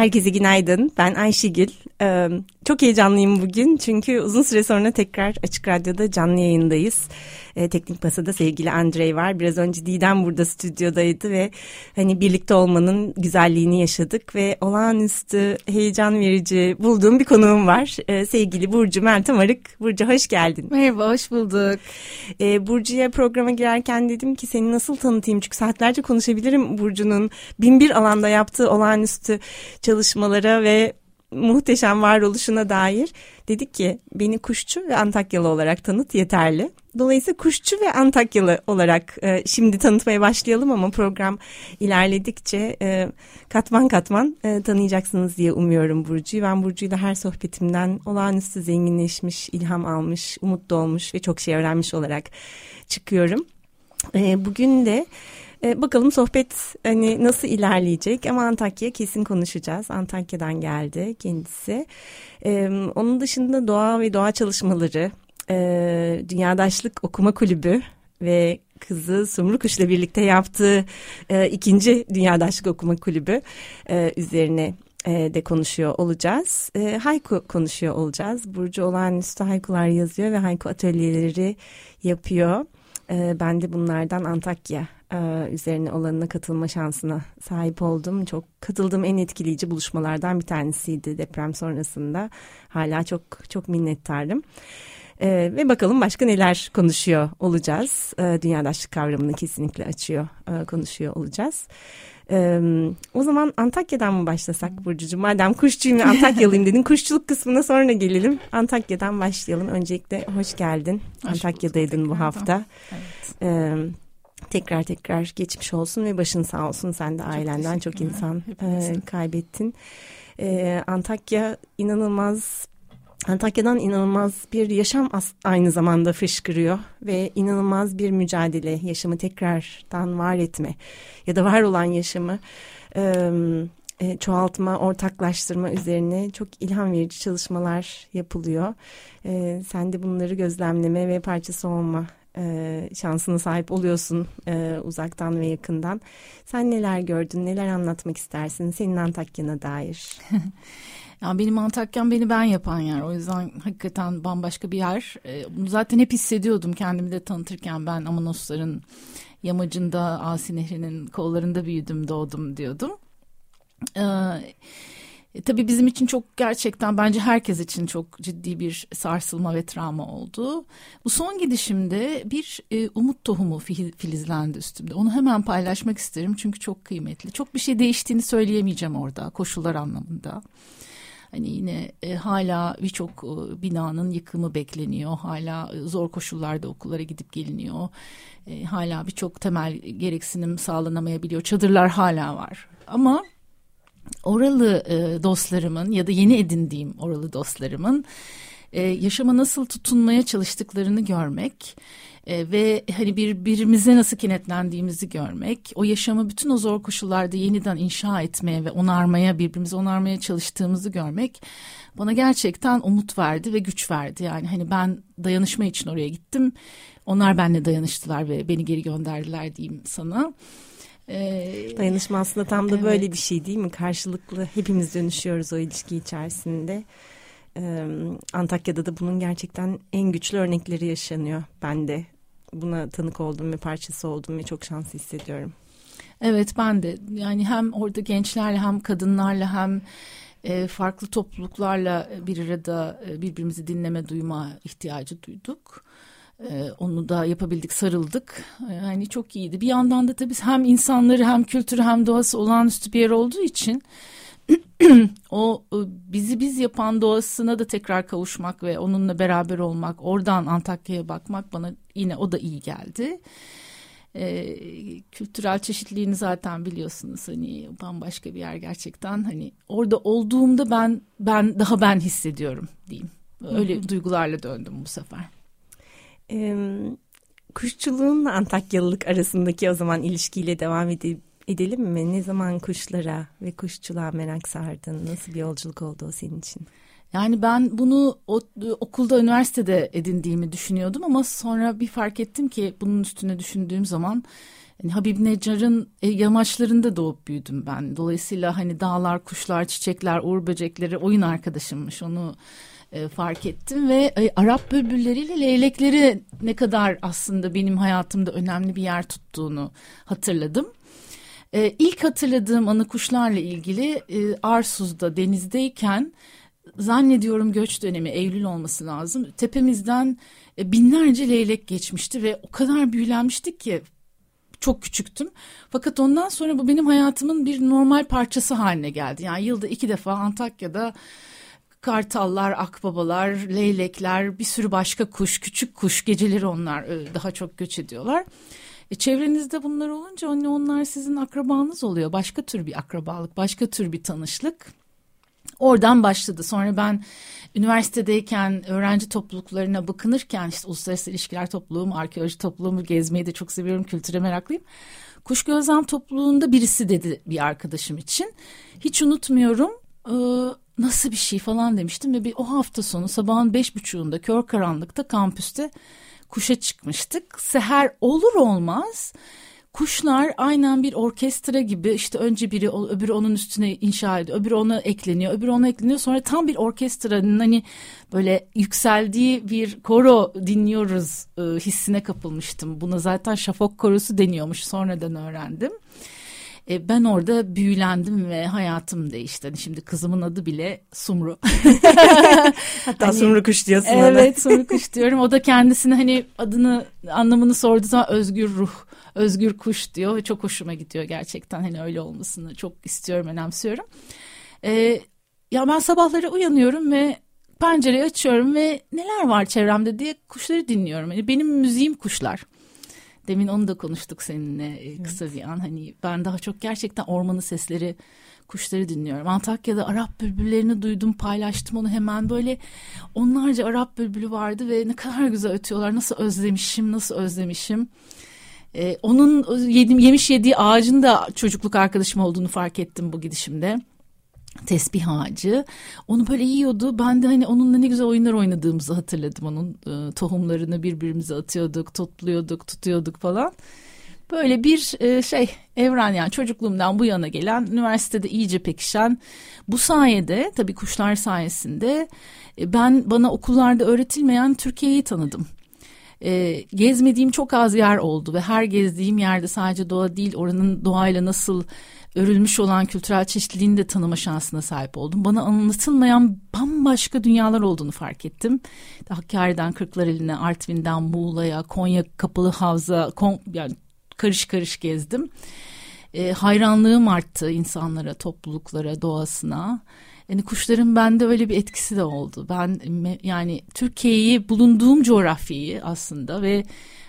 Herkese günaydın. Ben Ayşegül. Ee, çok heyecanlıyım bugün çünkü uzun süre sonra tekrar Açık Radyo'da canlı yayındayız. Ee, teknik Masa'da sevgili Andrei var. Biraz önce Didem burada stüdyodaydı ve hani birlikte olmanın güzelliğini yaşadık ve olağanüstü heyecan verici bulduğum bir konuğum var. Ee, sevgili Burcu Meltem Arık. Burcu hoş geldin. Merhaba, hoş bulduk. Ee, Burcu'ya programa girerken dedim ki seni nasıl tanıtayım? Çünkü saatlerce konuşabilirim Burcu'nun bin bir alanda yaptığı olağanüstü çalışmalara ve muhteşem varoluşuna dair dedik ki beni kuşçu ve Antakyalı olarak tanıt yeterli. Dolayısıyla kuşçu ve Antakyalı olarak e, şimdi tanıtmaya başlayalım ama program ilerledikçe e, katman katman e, tanıyacaksınız diye umuyorum Burcu'yu. Ben Burcu'yla her sohbetimden olağanüstü zenginleşmiş, ilham almış, umut dolmuş ve çok şey öğrenmiş olarak çıkıyorum. E, bugün de e, bakalım sohbet hani nasıl ilerleyecek ama Antakya kesin konuşacağız. Antakya'dan geldi kendisi. E, onun dışında doğa ve doğa çalışmaları, e, Dünyadaşlık Okuma Kulübü ve kızı Sumru Kuş'la birlikte yaptığı e, ikinci Dünyadaşlık Okuma Kulübü e, üzerine e, de konuşuyor olacağız. E, haiku konuşuyor olacağız. Burcu olağanüstü haikular yazıyor ve haiku atölyeleri yapıyor. E, ben de bunlardan Antakya üzerine olanına katılma şansına sahip oldum. Çok katıldığım en etkileyici buluşmalardan bir tanesiydi deprem sonrasında. Hala çok çok minnettarım. Ee, ve bakalım başka neler konuşuyor olacağız. Ee, dünyadaşlık kavramını kesinlikle açıyor, e, konuşuyor olacağız. Ee, o zaman Antakya'dan mı başlasak Burcucuğum? Madem kuşçuyum ve Antakyalıyım dedin. Kuşçuluk kısmına sonra gelelim. Antakya'dan başlayalım. Öncelikle hoş geldin. Hoş Antakya'daydın bu hafta. Evet. Ee, tekrar tekrar geçmiş olsun ve başın sağ olsun. Sen de ailenden çok, çok insan e, kaybettin. E, Antakya inanılmaz Antakya'dan inanılmaz bir yaşam aynı zamanda fışkırıyor ve inanılmaz bir mücadele yaşamı tekrardan var etme ya da var olan yaşamı e, çoğaltma, ortaklaştırma üzerine çok ilham verici çalışmalar yapılıyor. E, sen de bunları gözlemleme ve parçası olma e, şansına sahip oluyorsun e, uzaktan ve yakından. Sen neler gördün, neler anlatmak istersin senin Antakya'na dair? Yani benim Antakya'm beni ben yapan yer. O yüzden hakikaten bambaşka bir yer. E, bunu zaten hep hissediyordum kendimi de tanıtırken ben Amanosların yamacında Asi Nehri'nin kollarında büyüdüm, doğdum diyordum. Evet. E, tabii bizim için çok gerçekten bence herkes için çok ciddi bir sarsılma ve travma oldu. Bu son gidişimde bir e, umut tohumu filizlendi üstümde. Onu hemen paylaşmak isterim çünkü çok kıymetli. Çok bir şey değiştiğini söyleyemeyeceğim orada koşullar anlamında. Hani yine e, hala birçok e, binanın yıkımı bekleniyor. Hala zor koşullarda okullara gidip geliniyor. E, hala birçok temel gereksinim sağlanamayabiliyor. Çadırlar hala var. Ama oralı e, dostlarımın ya da yeni edindiğim oralı dostlarımın e, yaşama nasıl tutunmaya çalıştıklarını görmek e, ve hani birbirimize nasıl kenetlendiğimizi görmek, o yaşamı bütün o zor koşullarda yeniden inşa etmeye ve onarmaya, birbirimizi onarmaya çalıştığımızı görmek bana gerçekten umut verdi ve güç verdi. Yani hani ben dayanışma için oraya gittim. Onlar benimle dayanıştılar ve beni geri gönderdiler diyeyim sana. Ee, Dayanışma aslında tam da evet. böyle bir şey değil mi? Karşılıklı hepimiz dönüşüyoruz o ilişki içerisinde. Ee, Antakya'da da bunun gerçekten en güçlü örnekleri yaşanıyor. Ben de buna tanık oldum ve parçası oldum ve çok şanslı hissediyorum. Evet ben de yani hem orada gençlerle hem kadınlarla hem e, farklı topluluklarla bir arada e, birbirimizi dinleme duyma ihtiyacı duyduk. Ee, onu da yapabildik, sarıldık. Yani çok iyiydi. Bir yandan da tabii hem insanları hem kültürü hem doğası olağanüstü bir yer olduğu için o e, bizi biz yapan doğasına da tekrar kavuşmak ve onunla beraber olmak, oradan Antakya'ya bakmak bana yine o da iyi geldi. e, kültürel çeşitliliğini zaten biliyorsunuz hani bambaşka bir yer gerçekten hani orada olduğumda ben ben daha ben hissediyorum diyeyim öyle duygularla döndüm bu sefer. Ee, kuşçuluğunla Antakyalılık arasındaki o zaman ilişkiyle devam edip edelim mi? Ne zaman kuşlara ve kuşçuluğa merak sardın? Nasıl bir yolculuk oldu o senin için? Yani ben bunu o, okulda, üniversitede edindiğimi düşünüyordum ama sonra bir fark ettim ki bunun üstüne düşündüğüm zaman yani Habib Necar'ın e, yamaçlarında doğup büyüdüm ben. Dolayısıyla hani dağlar, kuşlar, çiçekler, uğur böcekleri oyun arkadaşımmış. Onu e, fark ettim ve e, Arap bülbülleriyle leylekleri ne kadar aslında benim hayatımda önemli bir yer tuttuğunu hatırladım. E, ilk hatırladığım anı kuşlarla ilgili e, Arsuz'da denizdeyken zannediyorum göç dönemi Eylül olması lazım. Tepemizden e, binlerce leylek geçmişti ve o kadar büyülenmiştik ki çok küçüktüm. Fakat ondan sonra bu benim hayatımın bir normal parçası haline geldi. Yani yılda iki defa Antakya'da kartallar, akbabalar, leylekler, bir sürü başka kuş, küçük kuş, geceleri onlar e, daha çok göç ediyorlar. E, çevrenizde bunlar olunca hani onlar sizin akrabanız oluyor. Başka tür bir akrabalık, başka tür bir tanışlık. Oradan başladı. Sonra ben üniversitedeyken öğrenci topluluklarına bakınırken işte uluslararası ilişkiler topluluğum, arkeoloji topluluğumu gezmeyi de çok seviyorum, kültüre meraklıyım. Kuş gözlem topluluğunda birisi dedi bir arkadaşım için. Hiç unutmuyorum e, nasıl bir şey falan demiştim ve bir o hafta sonu sabahın beş buçuğunda kör karanlıkta kampüste kuşa çıkmıştık. Seher olur olmaz kuşlar aynen bir orkestra gibi işte önce biri öbürü onun üstüne inşa ediyor öbürü ona ekleniyor öbürü ona ekleniyor sonra tam bir orkestranın hani böyle yükseldiği bir koro dinliyoruz e, hissine kapılmıştım. Buna zaten şafok korosu deniyormuş sonradan öğrendim. E, ben orada büyülendim ve hayatım değişti. Hani şimdi kızımın adı bile Sumru. Hatta hani, Sumru kuş diyorsun Evet ona. Sumru kuş diyorum. O da kendisine hani adını anlamını sorduğu zaman özgür ruh, özgür kuş diyor. Ve çok hoşuma gidiyor gerçekten. Hani öyle olmasını çok istiyorum, önemsiyorum. E, ya ben sabahları uyanıyorum ve pencereyi açıyorum ve neler var çevremde diye kuşları dinliyorum. Yani benim müziğim kuşlar. Demin onu da konuştuk seninle e, kısa evet. bir an. Hani ben daha çok gerçekten ormanı sesleri, kuşları dinliyorum. Antakya'da Arap bülbüllerini duydum, paylaştım onu hemen böyle onlarca Arap bülbülü vardı ve ne kadar güzel ötüyorlar. Nasıl özlemişim, nasıl özlemişim. Ee, onun yedim, yemiş yediği ağacın da çocukluk arkadaşım olduğunu fark ettim bu gidişimde tesbih ağacı. Onu böyle yiyordu. Ben de hani onunla ne güzel oyunlar oynadığımızı hatırladım. Onun e, tohumlarını birbirimize atıyorduk, topluyorduk, tutuyorduk falan. Böyle bir e, şey evren yani çocukluğumdan bu yana gelen üniversitede iyice pekişen bu sayede tabii kuşlar sayesinde e, ben bana okullarda öğretilmeyen Türkiye'yi tanıdım. E, gezmediğim çok az yer oldu ve her gezdiğim yerde sadece doğa değil oranın doğayla nasıl örülmüş olan kültürel çeşitliliğini de tanıma şansına sahip oldum. Bana anlatılmayan bambaşka dünyalar olduğunu fark ettim. Hakkari'den Kırklareli'ne, Artvin'den Muğla'ya, Konya Kapalı Havza, Kon, yani karış karış gezdim. E, hayranlığım arttı insanlara, topluluklara, doğasına. Yani kuşların bende öyle bir etkisi de oldu. Ben yani Türkiye'yi bulunduğum coğrafyayı aslında ve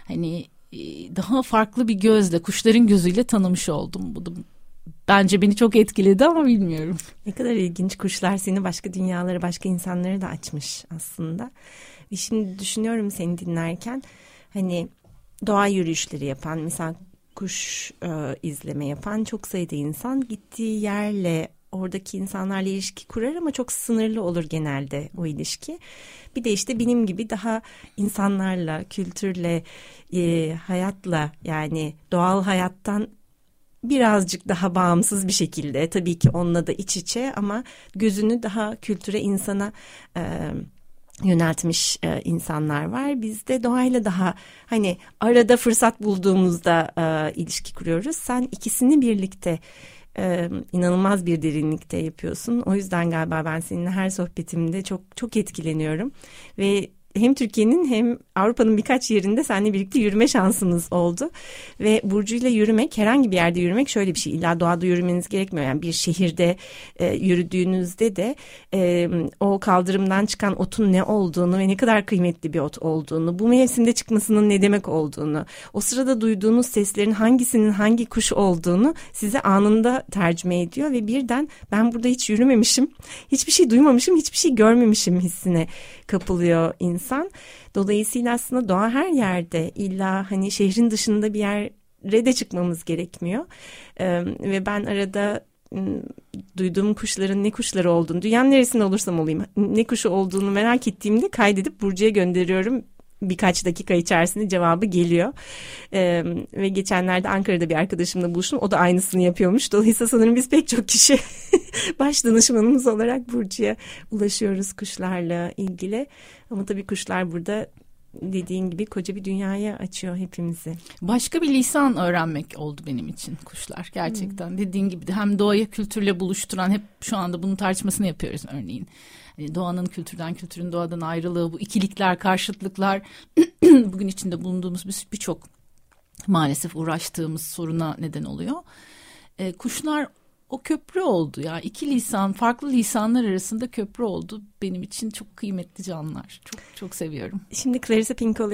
hani e, daha farklı bir gözle, kuşların gözüyle tanımış oldum. Bu da bence beni çok etkiledi ama bilmiyorum. Ne kadar ilginç kuşlar seni başka dünyaları, başka insanları da açmış aslında. Ve şimdi düşünüyorum seni dinlerken hani doğa yürüyüşleri yapan, mesela kuş e, izleme yapan çok sayıda insan gittiği yerle oradaki insanlarla ilişki kurar ama çok sınırlı olur genelde o ilişki. Bir de işte benim gibi daha insanlarla, kültürle, e, hayatla yani doğal hayattan birazcık daha bağımsız bir şekilde tabii ki onunla da iç içe ama gözünü daha kültüre insana e, yöneltmiş e, insanlar var. Biz de doğayla daha hani arada fırsat bulduğumuzda e, ilişki kuruyoruz. Sen ikisini birlikte e, inanılmaz bir derinlikte yapıyorsun. O yüzden galiba ben seninle her sohbetimde çok çok etkileniyorum ve hem Türkiye'nin hem Avrupa'nın birkaç yerinde seninle birlikte yürüme şansımız oldu. Ve Burcu ile yürümek herhangi bir yerde yürümek şöyle bir şey. İlla doğada yürümeniz gerekmiyor. Yani bir şehirde e, yürüdüğünüzde de e, o kaldırımdan çıkan otun ne olduğunu ve ne kadar kıymetli bir ot olduğunu, bu mevsimde çıkmasının ne demek olduğunu, o sırada duyduğunuz seslerin hangisinin hangi kuş olduğunu size anında tercüme ediyor ve birden ben burada hiç yürümemişim, hiçbir şey duymamışım, hiçbir şey görmemişim hissine kapılıyor insan. Dolayısıyla aslında doğa her yerde illa hani şehrin dışında bir yere de çıkmamız gerekmiyor. Ve ben arada duyduğum kuşların ne kuşları olduğunu, dünyanın neresinde olursam olayım ne kuşu olduğunu merak ettiğimde kaydedip Burcu'ya gönderiyorum birkaç dakika içerisinde cevabı geliyor. Ee, ve geçenlerde Ankara'da bir arkadaşımla buluştum. O da aynısını yapıyormuş. Dolayısıyla sanırım biz pek çok kişi baş danışmanımız olarak Burcu'ya ulaşıyoruz kuşlarla ilgili. Ama tabii kuşlar burada dediğin gibi koca bir dünyaya açıyor hepimizi. Başka bir lisan öğrenmek oldu benim için kuşlar gerçekten. Hmm. Dediğin gibi hem doğayı kültürle buluşturan hep şu anda bunun tartışmasını yapıyoruz örneğin. Hani doğanın kültürden kültürün doğadan ayrılığı bu ikilikler karşıtlıklar bugün içinde bulunduğumuz birçok maalesef uğraştığımız soruna neden oluyor. E, kuşlar o köprü oldu ya iki lisan farklı lisanlar arasında köprü oldu benim için çok kıymetli canlılar çok çok seviyorum. Şimdi Clarissa Pinkola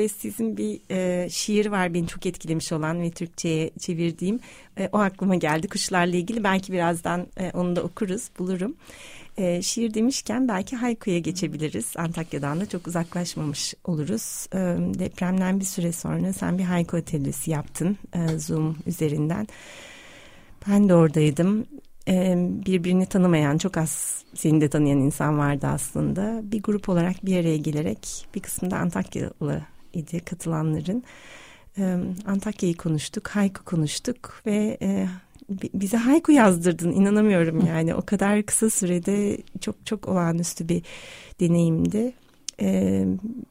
bir e, şiir var beni çok etkilemiş olan ve Türkçe'ye çevirdiğim e, o aklıma geldi kuşlarla ilgili belki birazdan e, onu da okuruz bulurum. E, şiir demişken belki Hayku'ya geçebiliriz. Antakya'dan da çok uzaklaşmamış oluruz. E, depremden bir süre sonra sen bir Hayku atölyesi yaptın e, Zoom üzerinden. Ben de oradaydım. E, birbirini tanımayan çok az seni de tanıyan insan vardı aslında. Bir grup olarak bir araya gelerek bir kısmında Antakyalı idi katılanların. E, Antakya'yı konuştuk, Hayku konuştuk ve e, bize haiku yazdırdın inanamıyorum yani o kadar kısa sürede çok çok olağanüstü bir deneyimdi. Ee,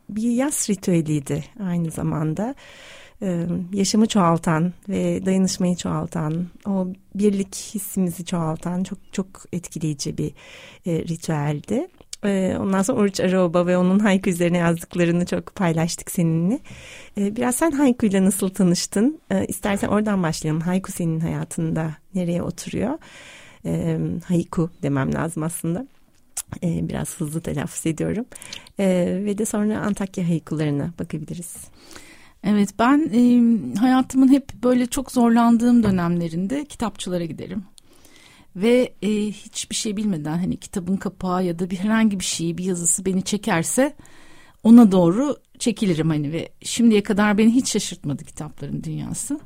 bir yaz ritüeliydi aynı zamanda. Ee, yaşamı çoğaltan ve dayanışmayı çoğaltan, o birlik hissimizi çoğaltan çok çok etkileyici bir e, ritüeldi. Ee, ondan sonra Oruç Araoba ve onun haiku üzerine yazdıklarını çok paylaştık seninle. Ee, biraz sen haiku ile nasıl tanıştın? Ee, istersen oradan başlayalım. Haiku senin hayatında nereye oturuyor? Haiku demem lazım aslında. Biraz hızlı telaffuz ediyorum. Ve de sonra Antakya haikularına bakabiliriz. Evet ben e, hayatımın hep böyle çok zorlandığım dönemlerinde kitapçılara giderim ve e, hiçbir şey bilmeden hani kitabın kapağı ya da bir herhangi bir şeyi bir yazısı beni çekerse ona doğru çekilirim hani ve şimdiye kadar beni hiç şaşırtmadı kitapların dünyası.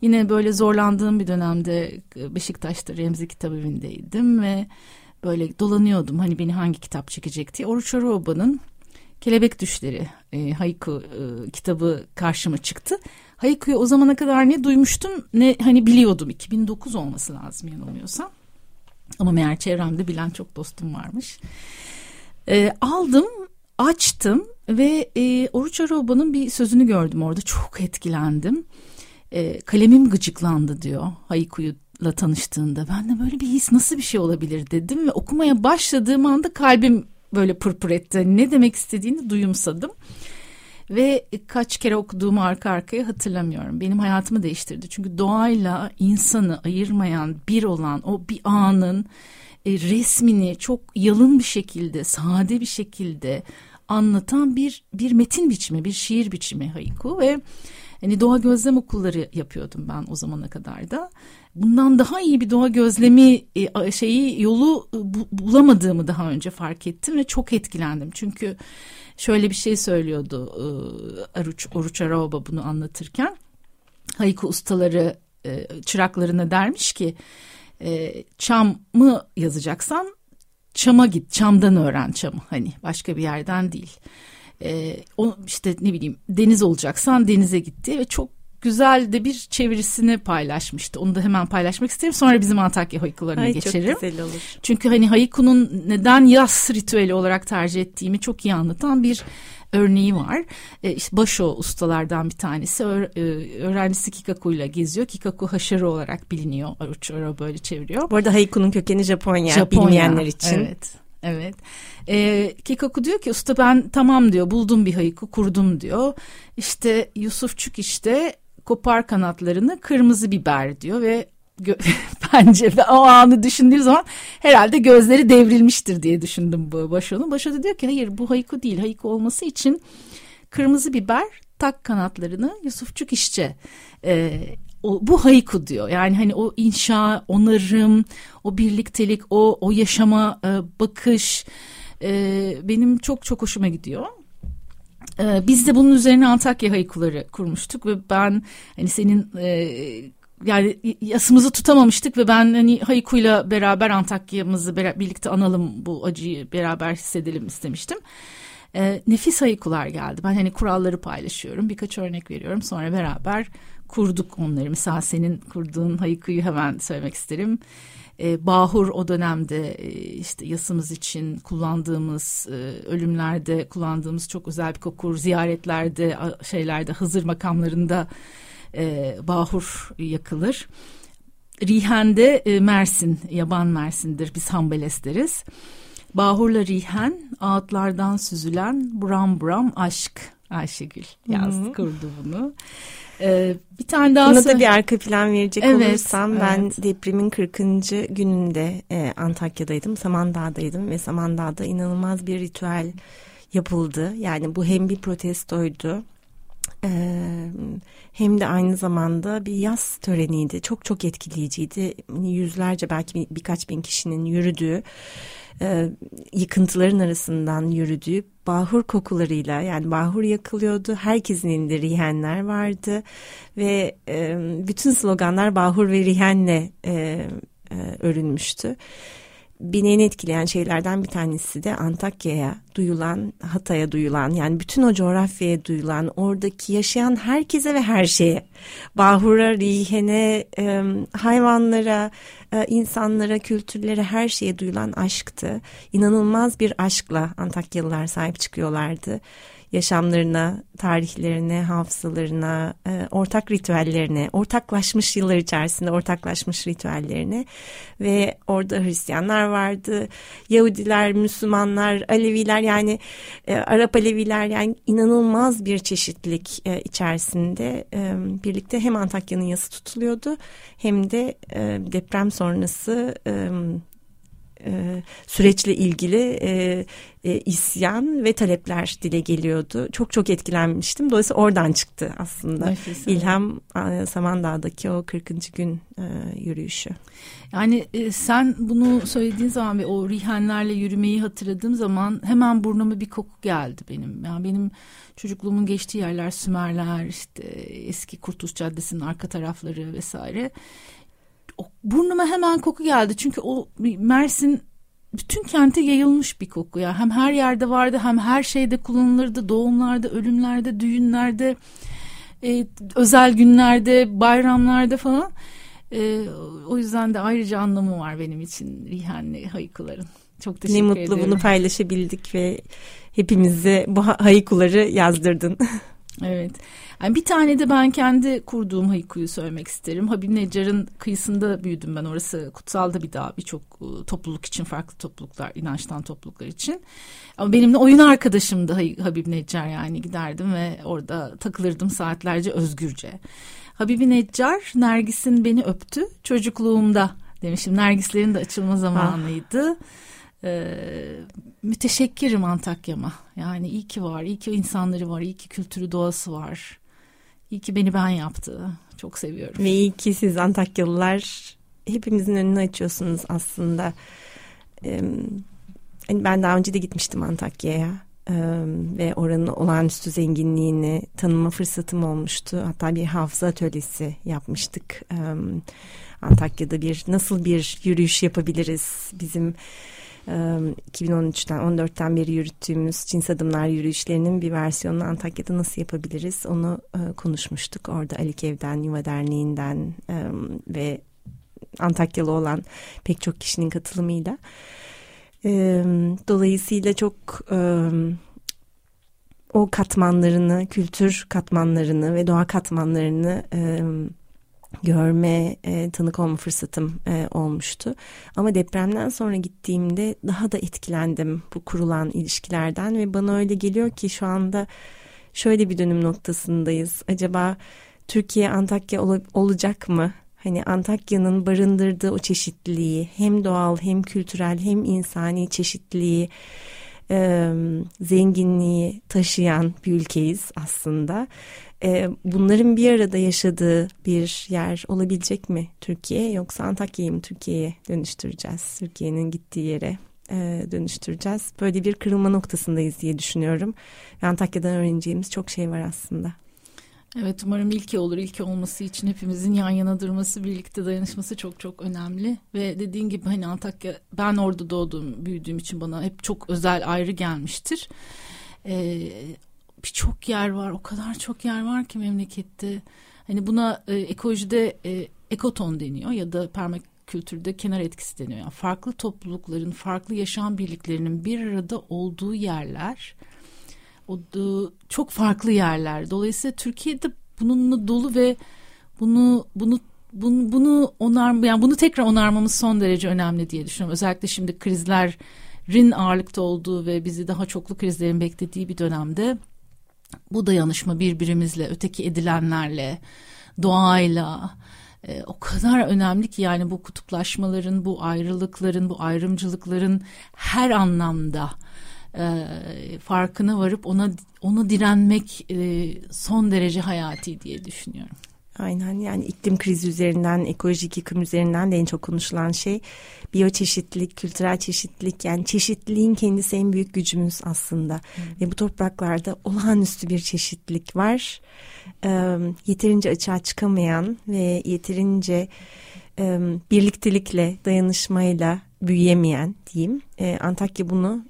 Yine böyle zorlandığım bir dönemde Beşiktaş'ta Remzi Kitap Evi'ndeydim ve böyle dolanıyordum hani beni hangi kitap çekecek diye. Oruç Aroba'nın Kelebek Düşleri e, Haiku e, kitabı karşıma çıktı. Haiku'yu o zamana kadar ne duymuştum ne hani biliyordum. 2009 olması lazım yanılmıyorsam. Ama meğer çevremde bilen çok dostum varmış. E, aldım, açtım ve e, Oruç Aroba'nın bir sözünü gördüm orada. Çok etkilendim. E, kalemim gıcıklandı diyor Haiku'yla tanıştığında. Ben de böyle bir his nasıl bir şey olabilir dedim ve okumaya başladığım anda kalbim böyle pırpır etti. Ne demek istediğini duyumsadım. Ve kaç kere okuduğumu arka arkaya hatırlamıyorum. Benim hayatımı değiştirdi. Çünkü doğayla insanı ayırmayan bir olan o bir anın e, resmini çok yalın bir şekilde, sade bir şekilde anlatan bir bir metin biçimi, bir şiir biçimi haiku ve hani doğa gözlem okulları yapıyordum ben o zamana kadar da. Bundan daha iyi bir doğa gözlemi e, şeyi yolu e, bulamadığımı daha önce fark ettim ve çok etkilendim. Çünkü şöyle bir şey söylüyordu e, Aruç, Oruç Araoba bunu anlatırken. Haiku ustaları çıraklarına dermiş ki e, çamı yazacaksan çama git çamdan öğren çamı hani başka bir yerden değil. E, o işte ne bileyim deniz olacaksan denize gitti ve çok güzel de bir çevirisini paylaşmıştı. Onu da hemen paylaşmak isterim. Sonra bizim Antakya haikularına Ay, geçerim. Çok güzel olur. Çünkü hani haiku'nun neden yaz ritüeli olarak tercih ettiğimi çok iyi anlatan bir örneği var. E, işte Başo ustalardan bir tanesi. Ö, e, öğrencisi Kikaku ile geziyor. Kikaku haşarı olarak biliniyor. Uçoro böyle çeviriyor. Bu arada haiku'nun kökeni Japonya, Japonya bilmeyenler için. Evet. Evet. Ee, Kikaku diyor ki usta ben tamam diyor buldum bir haiku kurdum diyor. İşte Yusufçuk işte kopar kanatlarını kırmızı biber diyor ve bence o anı düşündüğüm zaman herhalde gözleri devrilmiştir diye düşündüm bu Başo'nun. Başo da diyor ki hayır bu haiku değil. Haiku olması için kırmızı biber tak kanatlarını Yusufçuk işçe e, o, bu haiku diyor. Yani hani o inşa, onarım, o birliktelik, o o yaşama e, bakış e, benim çok çok hoşuma gidiyor. E, biz de bunun üzerine Antakya haikuları kurmuştuk ve ben hani senin e, yani yasımızı tutamamıştık ve ben hani haikuyla beraber Antakya'mızı beraber, birlikte analım bu acıyı beraber hissedelim istemiştim. E, nefis haikular geldi. Ben hani kuralları paylaşıyorum. Birkaç örnek veriyorum. Sonra beraber kurduk onları. Mesela senin kurduğun haikuyu hemen söylemek isterim. E, Bahur o dönemde e, işte yasımız için kullandığımız e, ölümlerde kullandığımız çok özel bir kokur ziyaretlerde şeylerde Hızır makamlarında e, Bahur yakılır. Rihen'de e, Mersin, yaban Mersin'dir. Biz Hambeles deriz. Bahurla Rihen, ağıtlardan süzülen buram buram aşk. Ayşegül yazdı, kurdu bunu. Ee, bir tane daha Buna da bir arka plan verecek evet, olursam ben evet. depremin 40. gününde e, Antakya'daydım. Samandağ'daydım ve Samandağ'da inanılmaz bir ritüel yapıldı. Yani bu hem bir protestoydu hem de aynı zamanda bir yaz töreniydi. Çok çok etkileyiciydi. Yüzlerce belki bir, birkaç bin kişinin yürüdüğü yıkıntıların arasından yürüdüğü bahur kokularıyla yani bahur yakılıyordu. Herkesin elinde rihenler vardı ve bütün sloganlar bahur ve rihenle e, örülmüştü en etkileyen şeylerden bir tanesi de Antakya'ya duyulan, Hatay'a duyulan yani bütün o coğrafyaya duyulan oradaki yaşayan herkese ve her şeye, bahura, rihene, hayvanlara, e, insanlara, kültürlere her şeye duyulan aşktı. İnanılmaz bir aşkla Antakyalılar sahip çıkıyorlardı yaşamlarına, tarihlerine, hafızalarına, e, ortak ritüellerine, ortaklaşmış yıllar içerisinde ortaklaşmış ritüellerine ve orada Hristiyanlar vardı, Yahudiler, Müslümanlar, Aleviler yani e, Arap Aleviler yani inanılmaz bir çeşitlilik e, içerisinde e, birlikte hem Antakya'nın yası tutuluyordu hem de e, deprem sonrası e, e, süreçle ilgili e, e, isyan ve talepler dile geliyordu. Çok çok etkilenmiştim. Dolayısıyla oradan çıktı aslında Nefis, İlham e, Samandağ'daki o 40. gün e, yürüyüşü. Yani e, sen bunu söylediğin zaman ve o rihenlerle yürümeyi hatırladığım zaman hemen burnuma bir koku geldi benim. Yani benim çocukluğumun geçtiği yerler Sümerler, işte eski Kurtuluş Caddesi'nin arka tarafları vesaire burnuma hemen koku geldi. Çünkü o Mersin bütün kente yayılmış bir koku ya. Hem her yerde vardı hem her şeyde kullanılırdı. Doğumlarda, ölümlerde, düğünlerde, e, özel günlerde, bayramlarda falan. E, o yüzden de ayrıca anlamı var benim için Rihenli haykuların. Çok teşekkür ederim. Ne mutlu ederim. bunu paylaşabildik ve hepimize bu haykuları yazdırdın. Evet. Yani bir tane de ben kendi kurduğum haikuyu söylemek isterim. Habib Neccar'ın kıyısında büyüdüm ben. Orası kutsalda bir dağ. Birçok ıı, topluluk için, farklı topluluklar, inançtan topluluklar için. Ama benimle oyun arkadaşımdı Habib Neccar yani giderdim ve orada takılırdım saatlerce özgürce. Habib Neccar, Nergis'in beni öptü çocukluğumda demişim. Nergislerin de açılma zamanıydı. Ah. Ee, müteşekkirim Antakya'ma. Yani iyi ki var, iyi ki insanları var, iyi ki kültürü doğası var. İyi ki beni ben yaptı. Çok seviyorum. Ve iyi ki siz Antakyalılar hepimizin önünü açıyorsunuz aslında. Ee, ben daha önce de gitmiştim Antakya'ya. Ee, ve oranın olağanüstü zenginliğini tanıma fırsatım olmuştu. Hatta bir hafıza atölyesi yapmıştık. Ee, Antakya'da bir nasıl bir yürüyüş yapabiliriz? Bizim 2013'ten 14'ten beri yürüttüğümüz Cins Adımlar yürüyüşlerinin bir versiyonunu Antakya'da nasıl yapabiliriz onu konuşmuştuk. Orada Ali Kev'den, Yuva Derneği'nden ve Antakyalı olan pek çok kişinin katılımıyla. Dolayısıyla çok o katmanlarını, kültür katmanlarını ve doğa katmanlarını görme, e, tanık olma fırsatım e, olmuştu. Ama depremden sonra gittiğimde daha da etkilendim bu kurulan ilişkilerden ve bana öyle geliyor ki şu anda şöyle bir dönüm noktasındayız. Acaba Türkiye Antakya ol- olacak mı? Hani Antakya'nın barındırdığı o çeşitliliği hem doğal hem kültürel hem insani çeşitliliği e, zenginliği taşıyan bir ülkeyiz aslında. E, bunların bir arada yaşadığı bir yer olabilecek mi Türkiye yoksa Antakya'yı mı Türkiye'ye dönüştüreceğiz? Türkiye'nin gittiği yere e, dönüştüreceğiz. Böyle bir kırılma noktasındayız diye düşünüyorum. Ve Antakya'dan öğreneceğimiz çok şey var aslında. Evet umarım ilki olur. İlki olması için hepimizin yan yana durması, birlikte dayanışması çok çok önemli. Ve dediğin gibi hani Antakya ben orada doğduğum, büyüdüğüm için bana hep çok özel ayrı gelmiştir. Ee, Birçok yer var, o kadar çok yer var ki memlekette. Hani buna e, ekolojide e, ekoton deniyor ya da permakültürde kenar etkisi deniyor. Yani farklı toplulukların, farklı yaşam birliklerinin bir arada olduğu yerler o da çok farklı yerler. Dolayısıyla Türkiye'de bununla dolu ve bunu bunu bunu, bunu onar yani bunu tekrar onarmamız son derece önemli diye düşünüyorum. Özellikle şimdi krizlerin ağırlıkta olduğu ve bizi daha çoklu krizlerin beklediği bir dönemde bu dayanışma birbirimizle, öteki edilenlerle, doğayla e, o kadar önemli ki yani bu kutuplaşmaların, bu ayrılıkların, bu ayrımcılıkların her anlamda e, farkına varıp ona ona direnmek e, son derece hayati diye düşünüyorum. Aynen yani iklim krizi üzerinden, ekolojik yıkım üzerinden de en çok konuşulan şey biyoçeşitlilik, kültürel çeşitlilik yani çeşitliliğin kendisi en büyük gücümüz aslında. Hmm. Ve bu topraklarda olağanüstü bir çeşitlilik var. Ee, yeterince açığa çıkamayan ve yeterince e, birliktelikle, dayanışmayla büyüyemeyen diyeyim. E, Antakya bunu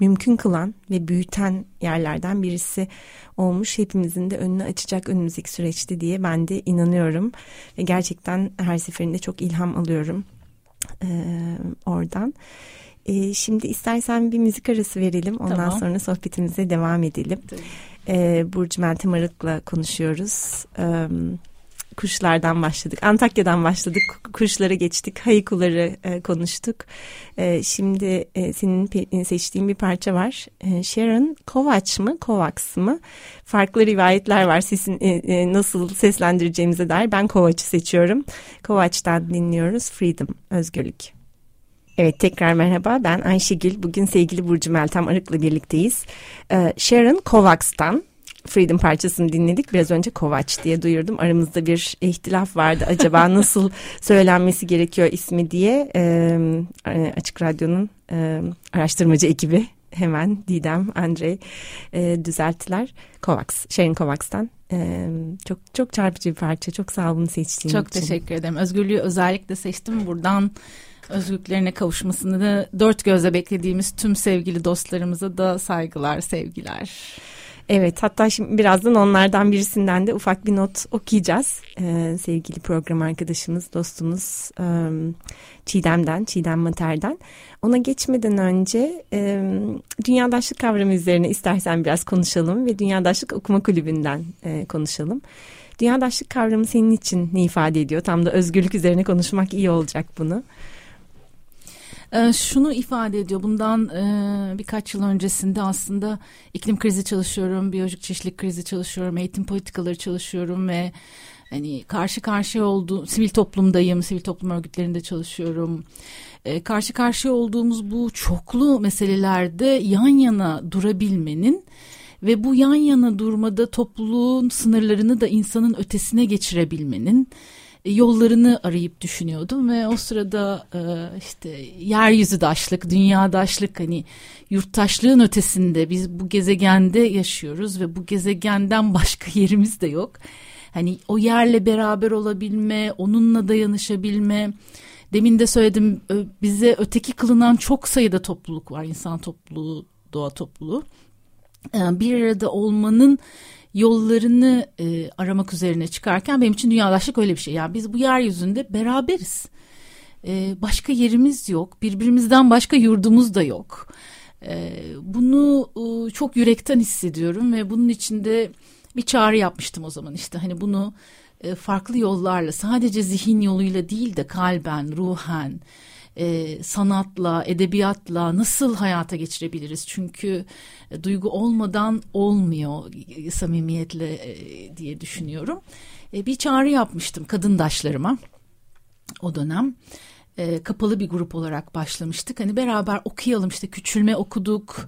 mümkün kılan ve büyüten yerlerden birisi olmuş. Hepimizin de önünü açacak önümüzdeki süreçte diye ben de inanıyorum. Ve gerçekten her seferinde çok ilham alıyorum e, oradan. E, şimdi istersen bir müzik arası verelim. Ondan tamam. sonra sohbetimize devam edelim. E, Burcu Meltem Arık'la konuşuyoruz. Evet kuşlardan başladık. Antakya'dan başladık. Kuşlara geçtik. Haykuları e, konuştuk. E, şimdi e, senin seçtiğin bir parça var. E, Sharon Kovacs mı? Kovacs mı? Farklı rivayetler var sesin e, e, nasıl seslendireceğimize dair. Ben Kovacs'ı seçiyorum. Kovacs'tan dinliyoruz. Freedom, özgürlük. Evet tekrar merhaba ben Ayşegül. Bugün sevgili Burcu Meltem Arık'la birlikteyiz. Ee, Sharon Kovacs'tan Freedom parçasını dinledik. Biraz önce Kovaç diye duyurdum. Aramızda bir ihtilaf vardı. Acaba nasıl söylenmesi gerekiyor ismi diye e, Açık Radyo'nun e, araştırmacı ekibi hemen Didem, Andrei e, düzelttiler. Kovacs, Sharon Kovacs'tan. E, çok çok çarpıcı bir parça. Çok sağ olun seçtiğin çok için. Çok teşekkür ederim. Özgürlüğü özellikle seçtim. Buradan özgürlüklerine kavuşmasını da dört gözle beklediğimiz tüm sevgili dostlarımıza da saygılar, sevgiler. Evet hatta şimdi birazdan onlardan birisinden de ufak bir not okuyacağız. Ee, sevgili program arkadaşımız, dostumuz e, Çiğdem'den, Çiğdem Mater'den. Ona geçmeden önce e, dünyadaşlık kavramı üzerine istersen biraz konuşalım ve Dünyadaşlık Okuma Kulübü'nden e, konuşalım. Dünyadaşlık kavramı senin için ne ifade ediyor? Tam da özgürlük üzerine konuşmak iyi olacak bunu. Ee, şunu ifade ediyor. Bundan e, birkaç yıl öncesinde aslında iklim krizi çalışıyorum, biyolojik çeşitlilik krizi çalışıyorum, eğitim politikaları çalışıyorum ve hani karşı karşıya olduğum sivil toplumdayım, sivil toplum örgütlerinde çalışıyorum. E, karşı karşıya olduğumuz bu çoklu meselelerde yan yana durabilmenin ve bu yan yana durmada topluluğun sınırlarını da insanın ötesine geçirebilmenin yollarını arayıp düşünüyordum ve o sırada e, işte yeryüzü daşlık, dünya daşlık hani yurttaşlığın ötesinde biz bu gezegende yaşıyoruz ve bu gezegenden başka yerimiz de yok. Hani o yerle beraber olabilme, onunla dayanışabilme. Demin de söyledim bize öteki kılınan çok sayıda topluluk var. insan topluluğu, doğa topluluğu. E, bir arada olmanın yollarını e, aramak üzerine çıkarken benim için dünyadaşlık öyle bir şey. Yani biz bu yeryüzünde beraberiz. E, başka yerimiz yok. Birbirimizden başka yurdumuz da yok. E, bunu e, çok yürekten hissediyorum ve bunun içinde bir çağrı yapmıştım o zaman işte hani bunu e, farklı yollarla sadece zihin yoluyla değil de kalben, ruhen, e, sanatla, edebiyatla nasıl hayata geçirebiliriz? Çünkü e, duygu olmadan olmuyor e, samimiyetle e, diye düşünüyorum. E, bir çağrı yapmıştım kadındaşlarıma o dönem. E, kapalı bir grup olarak başlamıştık. Hani beraber okuyalım işte küçülme okuduk.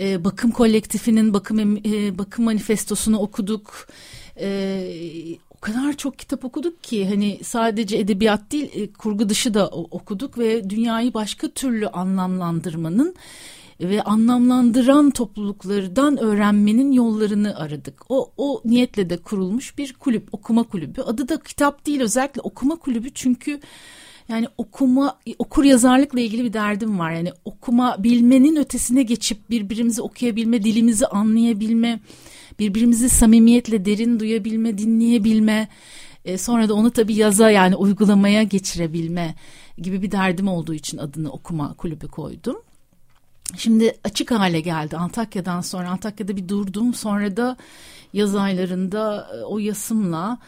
E, bakım kolektifinin bakım e, bakım manifestosunu okuduk. E, kadar çok kitap okuduk ki hani sadece edebiyat değil e, kurgu dışı da okuduk ve dünyayı başka türlü anlamlandırmanın ve anlamlandıran topluluklardan öğrenmenin yollarını aradık. O, o niyetle de kurulmuş bir kulüp, okuma kulübü. Adı da kitap değil özellikle okuma kulübü çünkü yani okuma, okur yazarlıkla ilgili bir derdim var. Yani okuma bilmenin ötesine geçip birbirimizi okuyabilme, dilimizi anlayabilme, birbirimizi samimiyetle derin duyabilme, dinleyebilme, e, sonra da onu tabii yaza yani uygulamaya geçirebilme gibi bir derdim olduğu için adını okuma kulübü koydum. Şimdi açık hale geldi Antakya'dan sonra Antakya'da bir durdum sonra da yaz aylarında e, o yasımla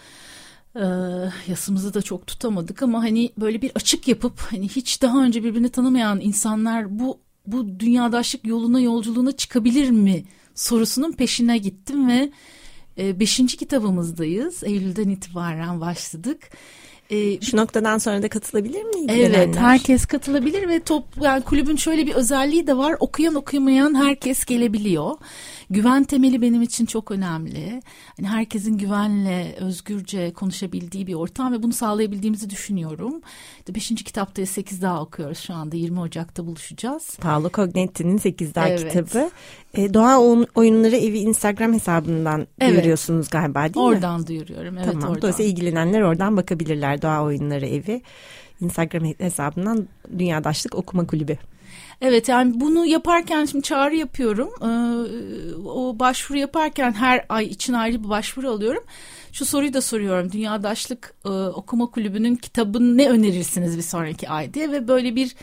e, yasımızı da çok tutamadık ama hani böyle bir açık yapıp hani hiç daha önce birbirini tanımayan insanlar bu bu dünyadaşlık yoluna yolculuğuna çıkabilir mi sorusunun peşine gittim ve e, beşinci kitabımızdayız. Eylül'den itibaren başladık. E, Şu noktadan sonra da katılabilir mi? Evet herkes katılabilir ve top yani kulübün şöyle bir özelliği de var. Okuyan okuyamayan herkes gelebiliyor. Güven temeli benim için çok önemli. Hani herkesin güvenle özgürce konuşabildiği bir ortam ve bunu sağlayabildiğimizi düşünüyorum. İşte beşinci kitapta sekiz daha okuyoruz şu anda 20 Ocak'ta buluşacağız. Paolo Cognetti'nin sekiz daha evet. kitabı. E, Doğa Oyunları Evi Instagram hesabından evet. duyuruyorsunuz galiba değil oradan mi? Oradan duyuruyorum evet tamam. oradan. Dolayısıyla ilgilenenler oradan bakabilirler Doğa Oyunları Evi. Instagram hesabından Dünyadaşlık Okuma Kulübü. Evet yani bunu yaparken şimdi çağrı yapıyorum. Ee, o başvuru yaparken her ay için ayrı bir başvuru alıyorum. Şu soruyu da soruyorum. Dünyadaşlık e, Okuma Kulübü'nün kitabını ne önerirsiniz bir sonraki ay diye ve böyle bir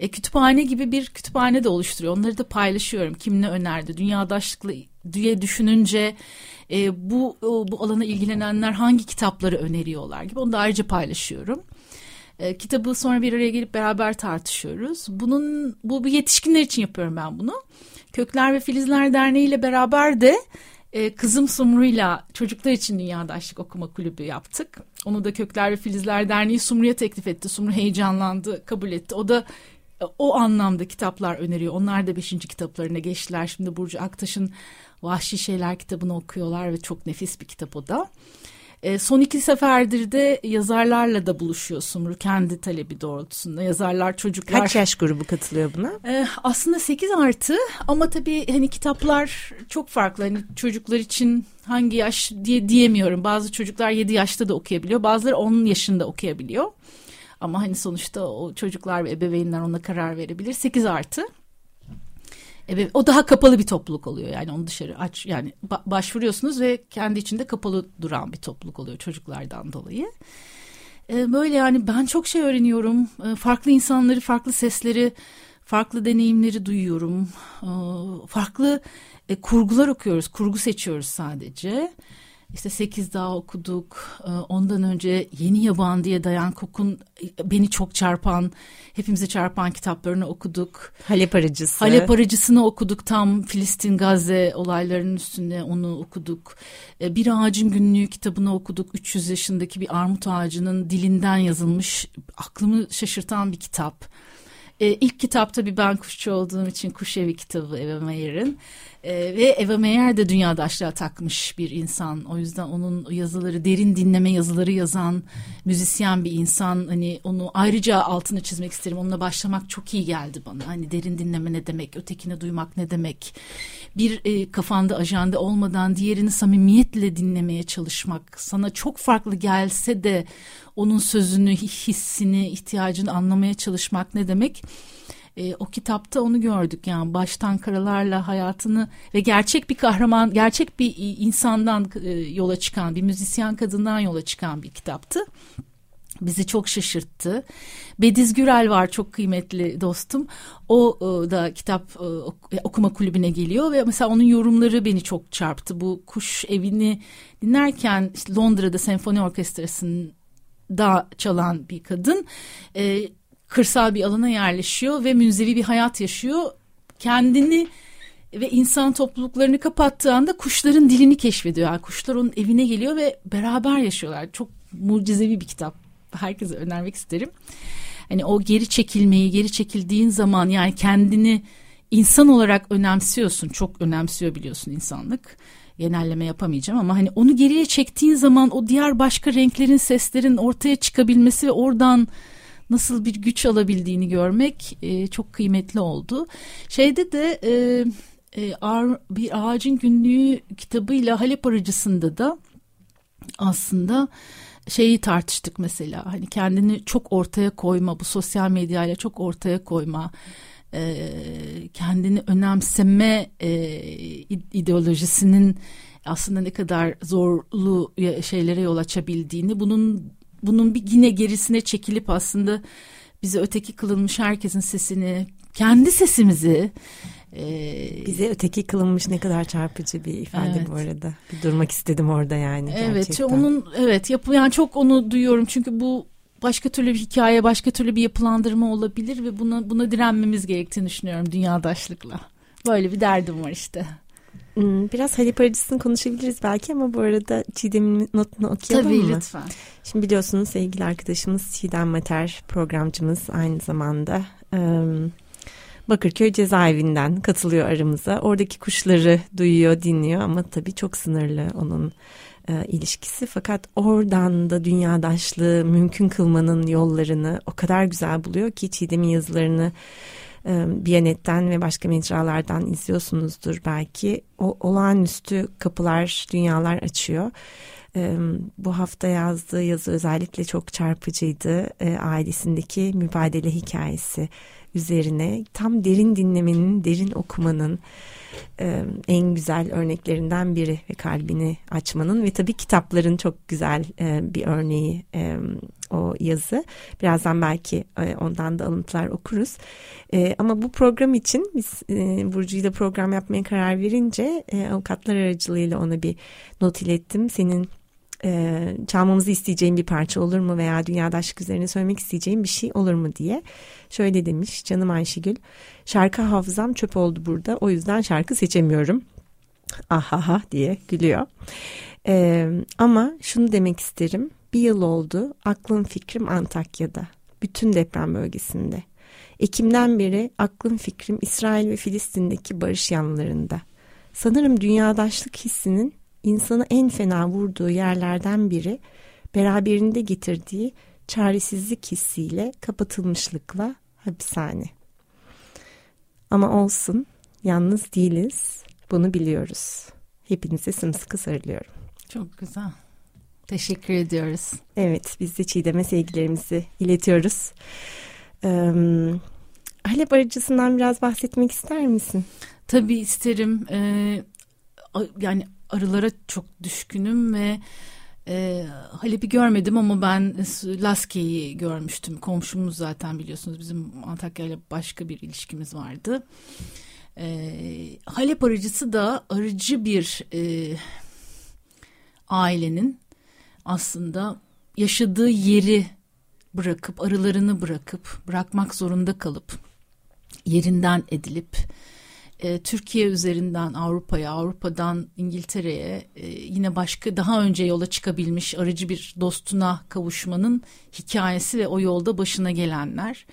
e, kütüphane gibi bir kütüphane de oluşturuyor. Onları da paylaşıyorum. Kim ne önerdi? Dünyadaşlıkla diye düşününce e, bu bu alana ilgilenenler hangi kitapları öneriyorlar gibi onu da ayrıca paylaşıyorum. E, kitabı sonra bir araya gelip beraber tartışıyoruz. Bunun bu, bu yetişkinler için yapıyorum ben bunu. Kökler ve Filizler Derneği ile beraber de e, kızım Sumru'yla çocuklar için Dünyadaşlık Okuma Kulübü yaptık. Onu da Kökler ve Filizler Derneği Sumru'ya teklif etti. Sumru heyecanlandı, kabul etti. O da e, o anlamda kitaplar öneriyor. Onlar da beşinci kitaplarına geçtiler. Şimdi Burcu Aktaş'ın Vahşi Şeyler kitabını okuyorlar ve çok nefis bir kitap o da. E, son iki seferdir de yazarlarla da buluşuyor Sumru kendi talebi doğrultusunda. Yazarlar çocuklar. Kaç yaş grubu katılıyor buna? E, aslında 8 artı ama tabii hani kitaplar çok farklı. Hani çocuklar için hangi yaş diye diyemiyorum. Bazı çocuklar 7 yaşta da okuyabiliyor. Bazıları 10 yaşında okuyabiliyor. Ama hani sonuçta o çocuklar ve ebeveynler ona karar verebilir. 8 artı. Evet, o daha kapalı bir topluluk oluyor yani onu dışarı aç yani başvuruyorsunuz ve kendi içinde kapalı duran bir topluluk oluyor çocuklardan dolayı. Ee, böyle yani ben çok şey öğreniyorum. Ee, farklı insanları, farklı sesleri, farklı deneyimleri duyuyorum. Ee, farklı e, kurgular okuyoruz, kurgu seçiyoruz sadece. İşte sekiz daha okuduk. Ee, ondan önce Yeni Yaban diye Dayan Kok'un e, beni çok çarpan, hepimizi çarpan kitaplarını okuduk. Halep Arıcısı. Halep Arıcısı'nı okuduk. Tam Filistin Gazze olaylarının üstünde onu okuduk. Ee, bir Ağacın Günlüğü kitabını okuduk. 300 yaşındaki bir armut ağacının dilinden yazılmış aklımı şaşırtan bir kitap. Ee, ilk kitap tabii ben kuşçu olduğum için Kuş Evi kitabı Eva Mayer'in. E, ve Eva Meyer de dünyadaşlığa takmış bir insan. O yüzden onun yazıları derin dinleme yazıları yazan müzisyen bir insan. Hani onu ayrıca altını çizmek isterim. Onunla başlamak çok iyi geldi bana. Hani derin dinleme ne demek, ötekini duymak ne demek. Bir e, kafanda ajanda olmadan diğerini samimiyetle dinlemeye çalışmak. Sana çok farklı gelse de onun sözünü, hissini, ihtiyacını anlamaya çalışmak ne demek? E, o kitapta onu gördük yani baştan karalarla hayatını ve gerçek bir kahraman, gerçek bir insandan e, yola çıkan, bir müzisyen kadından yola çıkan bir kitaptı. bizi çok şaşırttı. Bediz Gürel var çok kıymetli dostum. O e, da kitap e, okuma kulübüne geliyor ve mesela onun yorumları beni çok çarptı. Bu kuş evini dinlerken işte Londra'da senfoni orkestrasında çalan bir kadın e, kırsal bir alana yerleşiyor ve münzevi bir hayat yaşıyor. Kendini ve insan topluluklarını kapattığı anda kuşların dilini keşfediyor. Yani kuşlar onun evine geliyor ve beraber yaşıyorlar. Çok mucizevi bir kitap. Herkese önermek isterim. Hani o geri çekilmeyi, geri çekildiğin zaman yani kendini insan olarak önemsiyorsun. Çok önemsiyor biliyorsun insanlık. Genelleme yapamayacağım ama hani onu geriye çektiğin zaman o diğer başka renklerin, seslerin ortaya çıkabilmesi ve oradan nasıl bir güç alabildiğini görmek e, çok kıymetli oldu. Şeyde de e, e, Ar, bir ağacın günlüğü kitabıyla Halep aracısında da aslında şeyi tartıştık mesela hani kendini çok ortaya koyma bu sosyal medyayla çok ortaya koyma e, kendini önemseme e, ideolojisinin aslında ne kadar zorlu şeylere yol açabildiğini bunun bunun bir yine gerisine çekilip aslında bize öteki kılınmış herkesin sesini kendi sesimizi ee, Bize öteki kılınmış ne kadar çarpıcı bir ifade evet. bu arada. Bir durmak istedim orada yani. Evet gerçekten. onun evet yapı yani çok onu duyuyorum çünkü bu başka türlü bir hikaye, başka türlü bir yapılandırma olabilir ve buna buna direnmemiz gerektiğini düşünüyorum dünyadaşlıkla. Böyle bir derdim var işte. Hmm, biraz Halep aracısını konuşabiliriz belki ama bu arada Çiğdem'in notunu okuyalım Tabii, mı? Tabii lütfen. Şimdi biliyorsunuz sevgili arkadaşımız Çiğdem Mater programcımız aynı zamanda Bakırköy cezaevinden katılıyor aramıza. Oradaki kuşları duyuyor, dinliyor ama tabii çok sınırlı onun e, ilişkisi. Fakat oradan da dünyadaşlığı mümkün kılmanın yollarını o kadar güzel buluyor ki Çiğdem'in yazılarını e, Biyanet'ten ve başka mecralardan izliyorsunuzdur belki. O olağanüstü kapılar, dünyalar açıyor. E, bu hafta yazdığı yazı özellikle çok çarpıcıydı. E, ailesindeki mübadele hikayesi üzerine tam derin dinlemenin, derin okumanın e, en güzel örneklerinden biri ve kalbini açmanın ve tabii kitapların çok güzel e, bir örneği e, o yazı. Birazdan belki e, ondan da alıntılar okuruz. E, ama bu program için biz e, Burcu'yla program yapmaya karar verince e, avukatlar aracılığıyla ona bir not ilettim. Senin e, çalmamızı isteyeceğim bir parça olur mu veya dünyada aşk üzerine söylemek isteyeceğim bir şey olur mu diye. Şöyle demiş canım Ayşegül şarkı hafızam çöp oldu burada o yüzden şarkı seçemiyorum. Ahaha diye gülüyor. E, ama şunu demek isterim bir yıl oldu aklım fikrim Antakya'da bütün deprem bölgesinde. Ekim'den beri aklım fikrim İsrail ve Filistin'deki barış yanlarında. Sanırım dünyadaşlık hissinin insanı en fena vurduğu yerlerden biri beraberinde getirdiği çaresizlik hissiyle kapatılmışlıkla hapishane. Ama olsun yalnız değiliz bunu biliyoruz. Hepinize sımsıkı sarılıyorum. Çok güzel. Teşekkür ediyoruz. Evet biz de Çiğdem'e sevgilerimizi iletiyoruz. Ee, Halep aracısından biraz bahsetmek ister misin? Tabii isterim. Ee, yani arılara çok düşkünüm ve e, Halep'i görmedim ama ben Laske'yi görmüştüm. Komşumuz zaten biliyorsunuz bizim Antakya ile başka bir ilişkimiz vardı. E, Halep arıcısı da arıcı bir e, ailenin aslında yaşadığı yeri bırakıp arılarını bırakıp bırakmak zorunda kalıp yerinden edilip e, Türkiye üzerinden Avrupa'ya, Avrupa'dan İngiltere'ye e, yine başka daha önce yola çıkabilmiş aracı bir dostuna kavuşmanın hikayesi ve o yolda başına gelenler.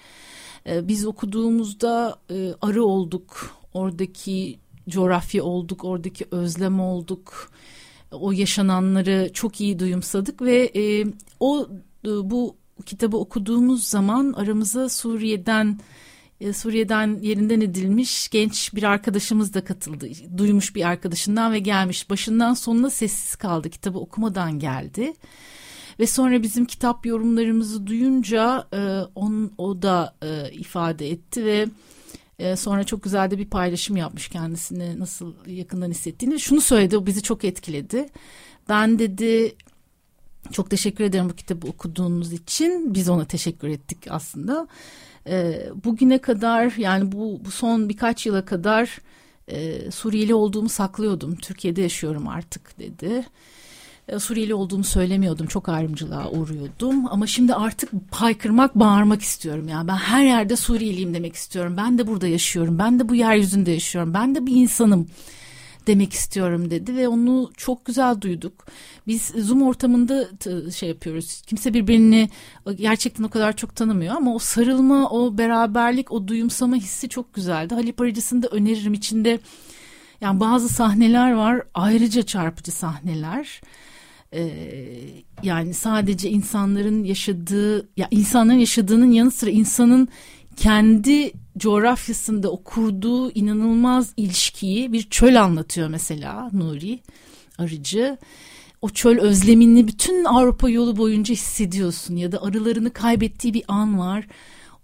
E, biz okuduğumuzda arı olduk, oradaki coğrafya olduk, oradaki özlem olduk. O yaşananları çok iyi duyumsadık ve o bu kitabı okuduğumuz zaman aramıza Suriye'den Suriye'den yerinden edilmiş genç bir arkadaşımız da katıldı. Duymuş bir arkadaşından ve gelmiş. Başından sonuna sessiz kaldı. Kitabı okumadan geldi. Ve sonra bizim kitap yorumlarımızı duyunca e, on, o da e, ifade etti ve e, sonra çok güzel de bir paylaşım yapmış kendisini nasıl yakından hissettiğini. Şunu söyledi o bizi çok etkiledi. Ben dedi Çok teşekkür ederim bu kitabı okuduğunuz için. Biz ona teşekkür ettik aslında. E, bugüne kadar yani bu, bu son birkaç yıla kadar e, Suriyeli olduğumu saklıyordum. Türkiye'de yaşıyorum artık dedi. E, Suriyeli olduğumu söylemiyordum. Çok ayrımcılığa uğruyordum. Ama şimdi artık haykırmak, bağırmak istiyorum. Yani ben her yerde Suriyeliyim demek istiyorum. Ben de burada yaşıyorum. Ben de bu yeryüzünde yaşıyorum. Ben de bir insanım demek istiyorum dedi ve onu çok güzel duyduk. Biz Zoom ortamında şey yapıyoruz. Kimse birbirini gerçekten o kadar çok tanımıyor ama o sarılma, o beraberlik, o duyumsama hissi çok güzeldi. Halip Arıcısı'nı da öneririm. içinde yani bazı sahneler var ayrıca çarpıcı sahneler. Ee, yani sadece insanların yaşadığı ya insanların yaşadığının yanı sıra insanın kendi coğrafyasında o inanılmaz ilişkiyi bir çöl anlatıyor mesela Nuri Arıcı. O çöl özlemini bütün Avrupa yolu boyunca hissediyorsun ya da arılarını kaybettiği bir an var.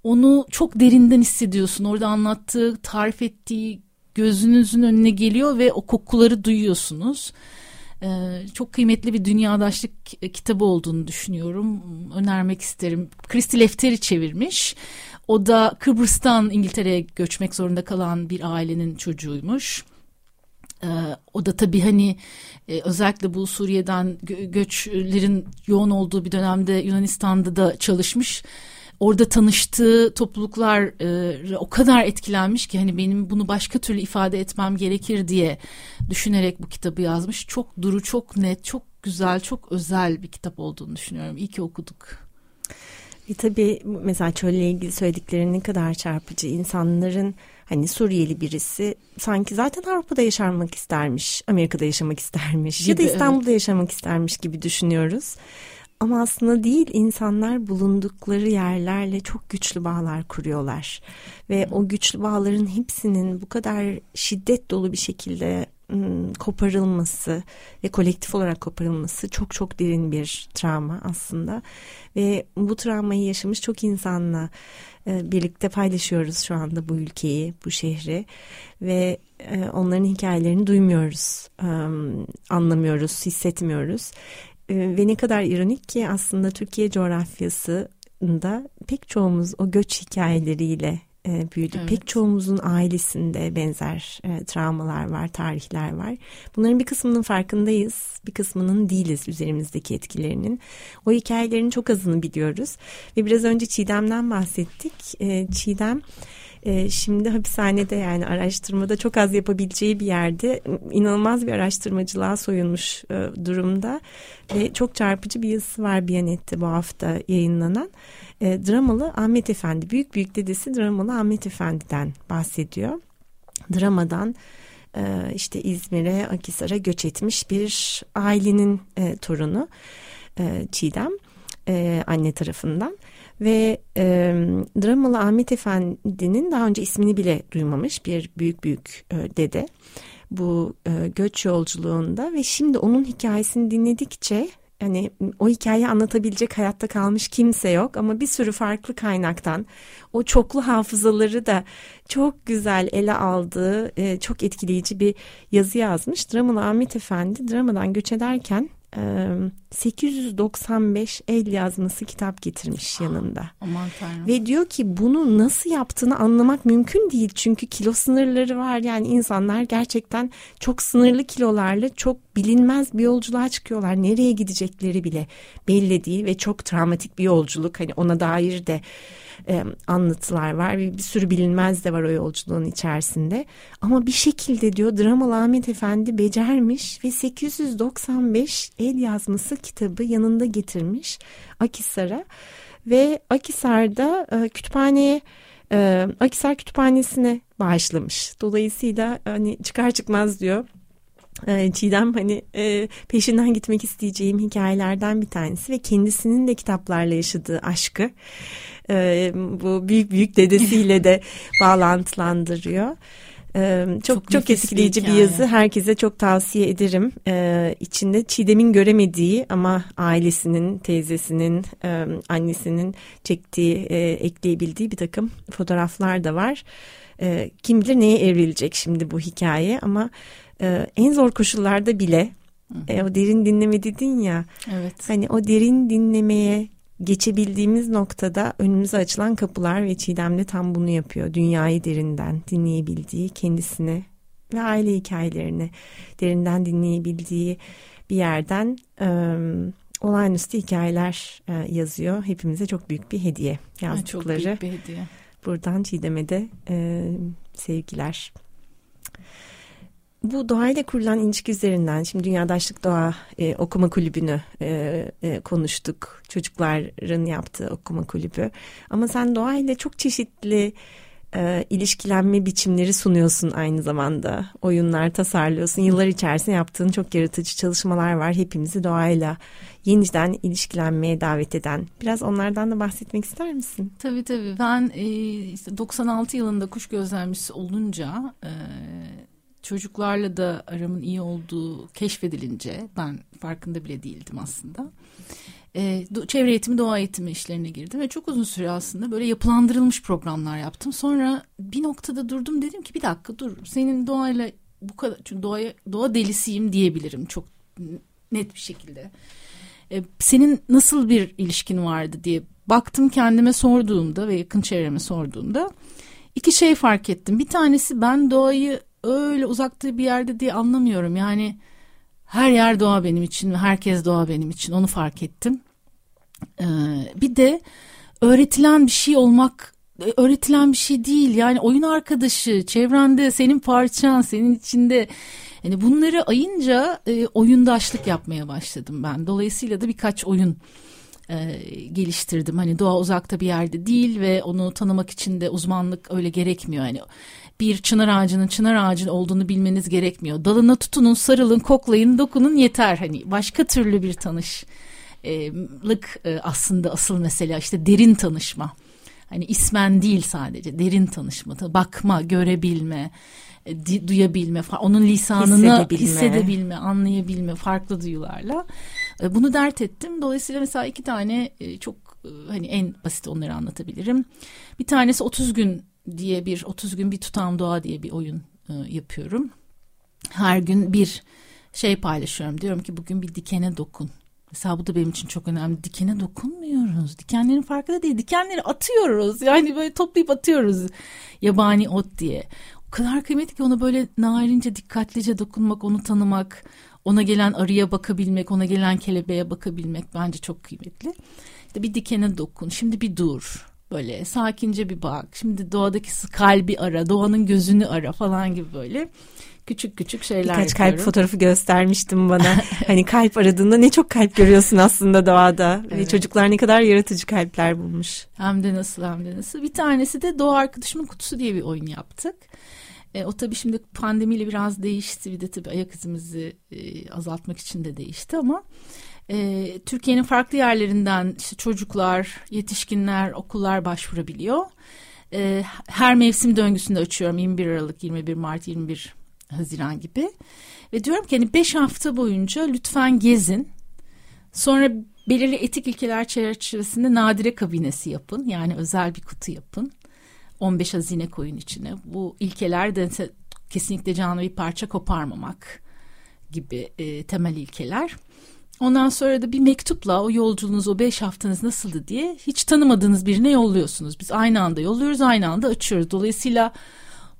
Onu çok derinden hissediyorsun. Orada anlattığı, tarif ettiği gözünüzün önüne geliyor ve o kokuları duyuyorsunuz. Ee, çok kıymetli bir dünyadaşlık kitabı olduğunu düşünüyorum. Önermek isterim. Kristi Lefteri çevirmiş. O da Kıbrıs'tan İngiltere'ye göçmek zorunda kalan bir ailenin çocuğuymuş. Ee, o da tabii hani e, özellikle bu Suriye'den gö- göçlerin yoğun olduğu bir dönemde Yunanistan'da da çalışmış. Orada tanıştığı topluluklar e, o kadar etkilenmiş ki hani benim bunu başka türlü ifade etmem gerekir diye düşünerek bu kitabı yazmış. Çok duru, çok net, çok güzel, çok özel bir kitap olduğunu düşünüyorum. İyi ki okuduk. E tabii mesela çölle ilgili söyledikleri ne kadar çarpıcı. insanların hani Suriyeli birisi sanki zaten Avrupa'da yaşamak istermiş, Amerika'da yaşamak istermiş gibi, ya da İstanbul'da evet. yaşamak istermiş gibi düşünüyoruz. Ama aslında değil insanlar bulundukları yerlerle çok güçlü bağlar kuruyorlar. Ve o güçlü bağların hepsinin bu kadar şiddet dolu bir şekilde koparılması ve kolektif olarak koparılması çok çok derin bir travma aslında. Ve bu travmayı yaşamış çok insanla birlikte paylaşıyoruz şu anda bu ülkeyi, bu şehri. Ve onların hikayelerini duymuyoruz, anlamıyoruz, hissetmiyoruz. Ve ne kadar ironik ki aslında Türkiye coğrafyasında pek çoğumuz o göç hikayeleriyle e, büyüdük. Evet. Pek çoğumuzun ailesinde benzer e, travmalar var, tarihler var. Bunların bir kısmının farkındayız, bir kısmının değiliz üzerimizdeki etkilerinin. O hikayelerin çok azını biliyoruz. Ve biraz önce Çiğdem'den bahsettik. E, Çiğdem e, şimdi hapishanede yani araştırmada çok az yapabileceği bir yerde inanılmaz bir araştırmacılığa soyunmuş e, durumda. Ve çok çarpıcı bir yazısı var Biyanet'te bu hafta yayınlanan e, dramalı Ahmet Efendi, büyük büyük dedesi dramalı Ahmet Efendi'den bahsediyor. Dramadan e, işte İzmir'e, Akisar'a göç etmiş bir ailenin e, torunu e, Çiğdem anne tarafından ve e, dramalı Ahmet Efendi'nin daha önce ismini bile duymamış bir büyük büyük e, dede bu e, göç yolculuğunda ve şimdi onun hikayesini dinledikçe hani o hikayeyi anlatabilecek hayatta kalmış kimse yok ama bir sürü farklı kaynaktan o çoklu hafızaları da çok güzel ele aldığı e, çok etkileyici bir yazı yazmış. Dramalı Ahmet Efendi dramadan göç ederken 895 el yazması kitap getirmiş yanında. Aman tanrım. Ve diyor ki bunu nasıl yaptığını anlamak mümkün değil. Çünkü kilo sınırları var. Yani insanlar gerçekten çok sınırlı kilolarla çok bilinmez bir yolculuğa çıkıyorlar. Nereye gidecekleri bile belli değil ve çok travmatik bir yolculuk. Hani ona dair de e, anlatılar var. Bir, bir sürü bilinmez de var o yolculuğun içerisinde. Ama bir şekilde diyor dramalı Ahmet Efendi becermiş ve 895 el yazması kitabı yanında getirmiş Akisar'a. Ve Akisar'da e, kütüphaneye e, Akisar Kütüphanesi'ne bağışlamış. Dolayısıyla hani çıkar çıkmaz diyor e, Çiğdem hani e, peşinden gitmek isteyeceğim hikayelerden bir tanesi ve kendisinin de kitaplarla yaşadığı aşkı e, bu büyük büyük dedesiyle de bağlantılandırıyor. Ee, çok çok, çok etkileyici bir, yazı. Herkese çok tavsiye ederim. Ee, içinde Çiğdem'in göremediği ama ailesinin, teyzesinin, e, annesinin çektiği, e, ekleyebildiği bir takım fotoğraflar da var. E, kim bilir neye evrilecek şimdi bu hikaye ama e, en zor koşullarda bile E, o derin dinleme dedin ya. Evet. Hani o derin dinlemeye geçebildiğimiz noktada önümüze açılan kapılar ve Çiğdem de tam bunu yapıyor. Dünyayı derinden dinleyebildiği, kendisini ve aile hikayelerini derinden dinleyebildiği bir yerden e, olağanüstü hikayeler e, yazıyor. Hepimize çok büyük bir hediye yazdıkları. Çok büyük bir hediye. Buradan Çiğdem'e de e, sevgiler. Bu doğayla kurulan ilişki üzerinden şimdi Dünyadaşlık Doğa e, Okuma Kulübü'nü e, e, konuştuk. Çocukların yaptığı okuma kulübü. Ama sen doğayla çok çeşitli e, ilişkilenme biçimleri sunuyorsun aynı zamanda. Oyunlar tasarlıyorsun. Yıllar içerisinde yaptığın çok yaratıcı çalışmalar var. Hepimizi doğayla yeniden ilişkilenmeye davet eden. Biraz onlardan da bahsetmek ister misin? Tabii tabii. Ben e, işte 96 yılında kuş gözlemcisi olunca e, çocuklarla da aramın iyi olduğu keşfedilince ben farkında bile değildim aslında. E, çevre eğitimi, doğa eğitimi işlerine girdim ve çok uzun süre aslında böyle yapılandırılmış programlar yaptım. Sonra bir noktada durdum dedim ki bir dakika dur senin doğayla bu kadar çünkü doğaya doğa delisiyim diyebilirim çok net bir şekilde. E, senin nasıl bir ilişkin vardı diye baktım kendime sorduğumda ve yakın çevreme sorduğumda iki şey fark ettim. Bir tanesi ben doğayı öyle uzakta bir yerde diye anlamıyorum. Yani her yer doğa benim için ve herkes doğa benim için onu fark ettim. Ee, bir de öğretilen bir şey olmak e, öğretilen bir şey değil. Yani oyun arkadaşı, çevrende senin parçan, senin içinde yani bunları ayınca e, oyundaşlık yapmaya başladım ben. Dolayısıyla da birkaç oyun e, geliştirdim. Hani doğa uzakta bir yerde değil ve onu tanımak için de uzmanlık öyle gerekmiyor. Yani bir çınar ağacının çınar ağacı olduğunu bilmeniz gerekmiyor. Dalına tutunun, sarılın, koklayın, dokunun yeter. Hani başka türlü bir tanışlık e, aslında asıl mesele işte derin tanışma. Hani ismen değil sadece derin tanışma, bakma, görebilme, e, duyabilme, onun lisanını hissedebilme. hissedebilme, anlayabilme farklı duyularla. E, bunu dert ettim. Dolayısıyla mesela iki tane çok hani en basit onları anlatabilirim. Bir tanesi 30 gün diye bir 30 gün bir tutam doğa diye bir oyun e, yapıyorum. Her gün bir şey paylaşıyorum. Diyorum ki bugün bir dikene dokun. Mesela bu da benim için çok önemli. Dikene dokunmuyoruz. Dikenlerin farkında değil. Dikenleri atıyoruz. Yani böyle toplayıp atıyoruz. Yabani ot diye. O kadar kıymetli ki ona böyle narince dikkatlice dokunmak, onu tanımak, ona gelen arıya bakabilmek, ona gelen kelebeğe bakabilmek bence çok kıymetli. İşte bir dikene dokun. Şimdi bir dur Böyle sakince bir bak. Şimdi doğadaki kalbi ara, doğanın gözünü ara falan gibi böyle küçük küçük şeyler Birkaç yapıyorum. kalp fotoğrafı göstermiştim bana. hani kalp aradığında ne çok kalp görüyorsun aslında doğada. Evet. Ve çocuklar ne kadar yaratıcı kalpler bulmuş. Hem de nasıl hem de nasıl. Bir tanesi de Doğa Arkadaşımın Kutusu diye bir oyun yaptık. E, o tabii şimdi pandemiyle biraz değişti. Bir de tabii ayak izimizi e, azaltmak için de değişti ama e, Türkiye'nin farklı yerlerinden işte çocuklar, yetişkinler, okullar başvurabiliyor. E, her mevsim döngüsünde açıyorum 21 Aralık, 21 Mart, 21 Haziran gibi. Ve diyorum ki hani 5 hafta boyunca lütfen gezin. Sonra belirli etik ilkeler çerçevesinde nadire kabinesi yapın. Yani özel bir kutu yapın. 15 hazine koyun içine. Bu ilkeler de kesinlikle canlı bir parça koparmamak gibi e, temel ilkeler. Ondan sonra da bir mektupla o yolculuğunuz o beş haftanız nasıldı diye hiç tanımadığınız birine yolluyorsunuz. Biz aynı anda yolluyoruz aynı anda açıyoruz. Dolayısıyla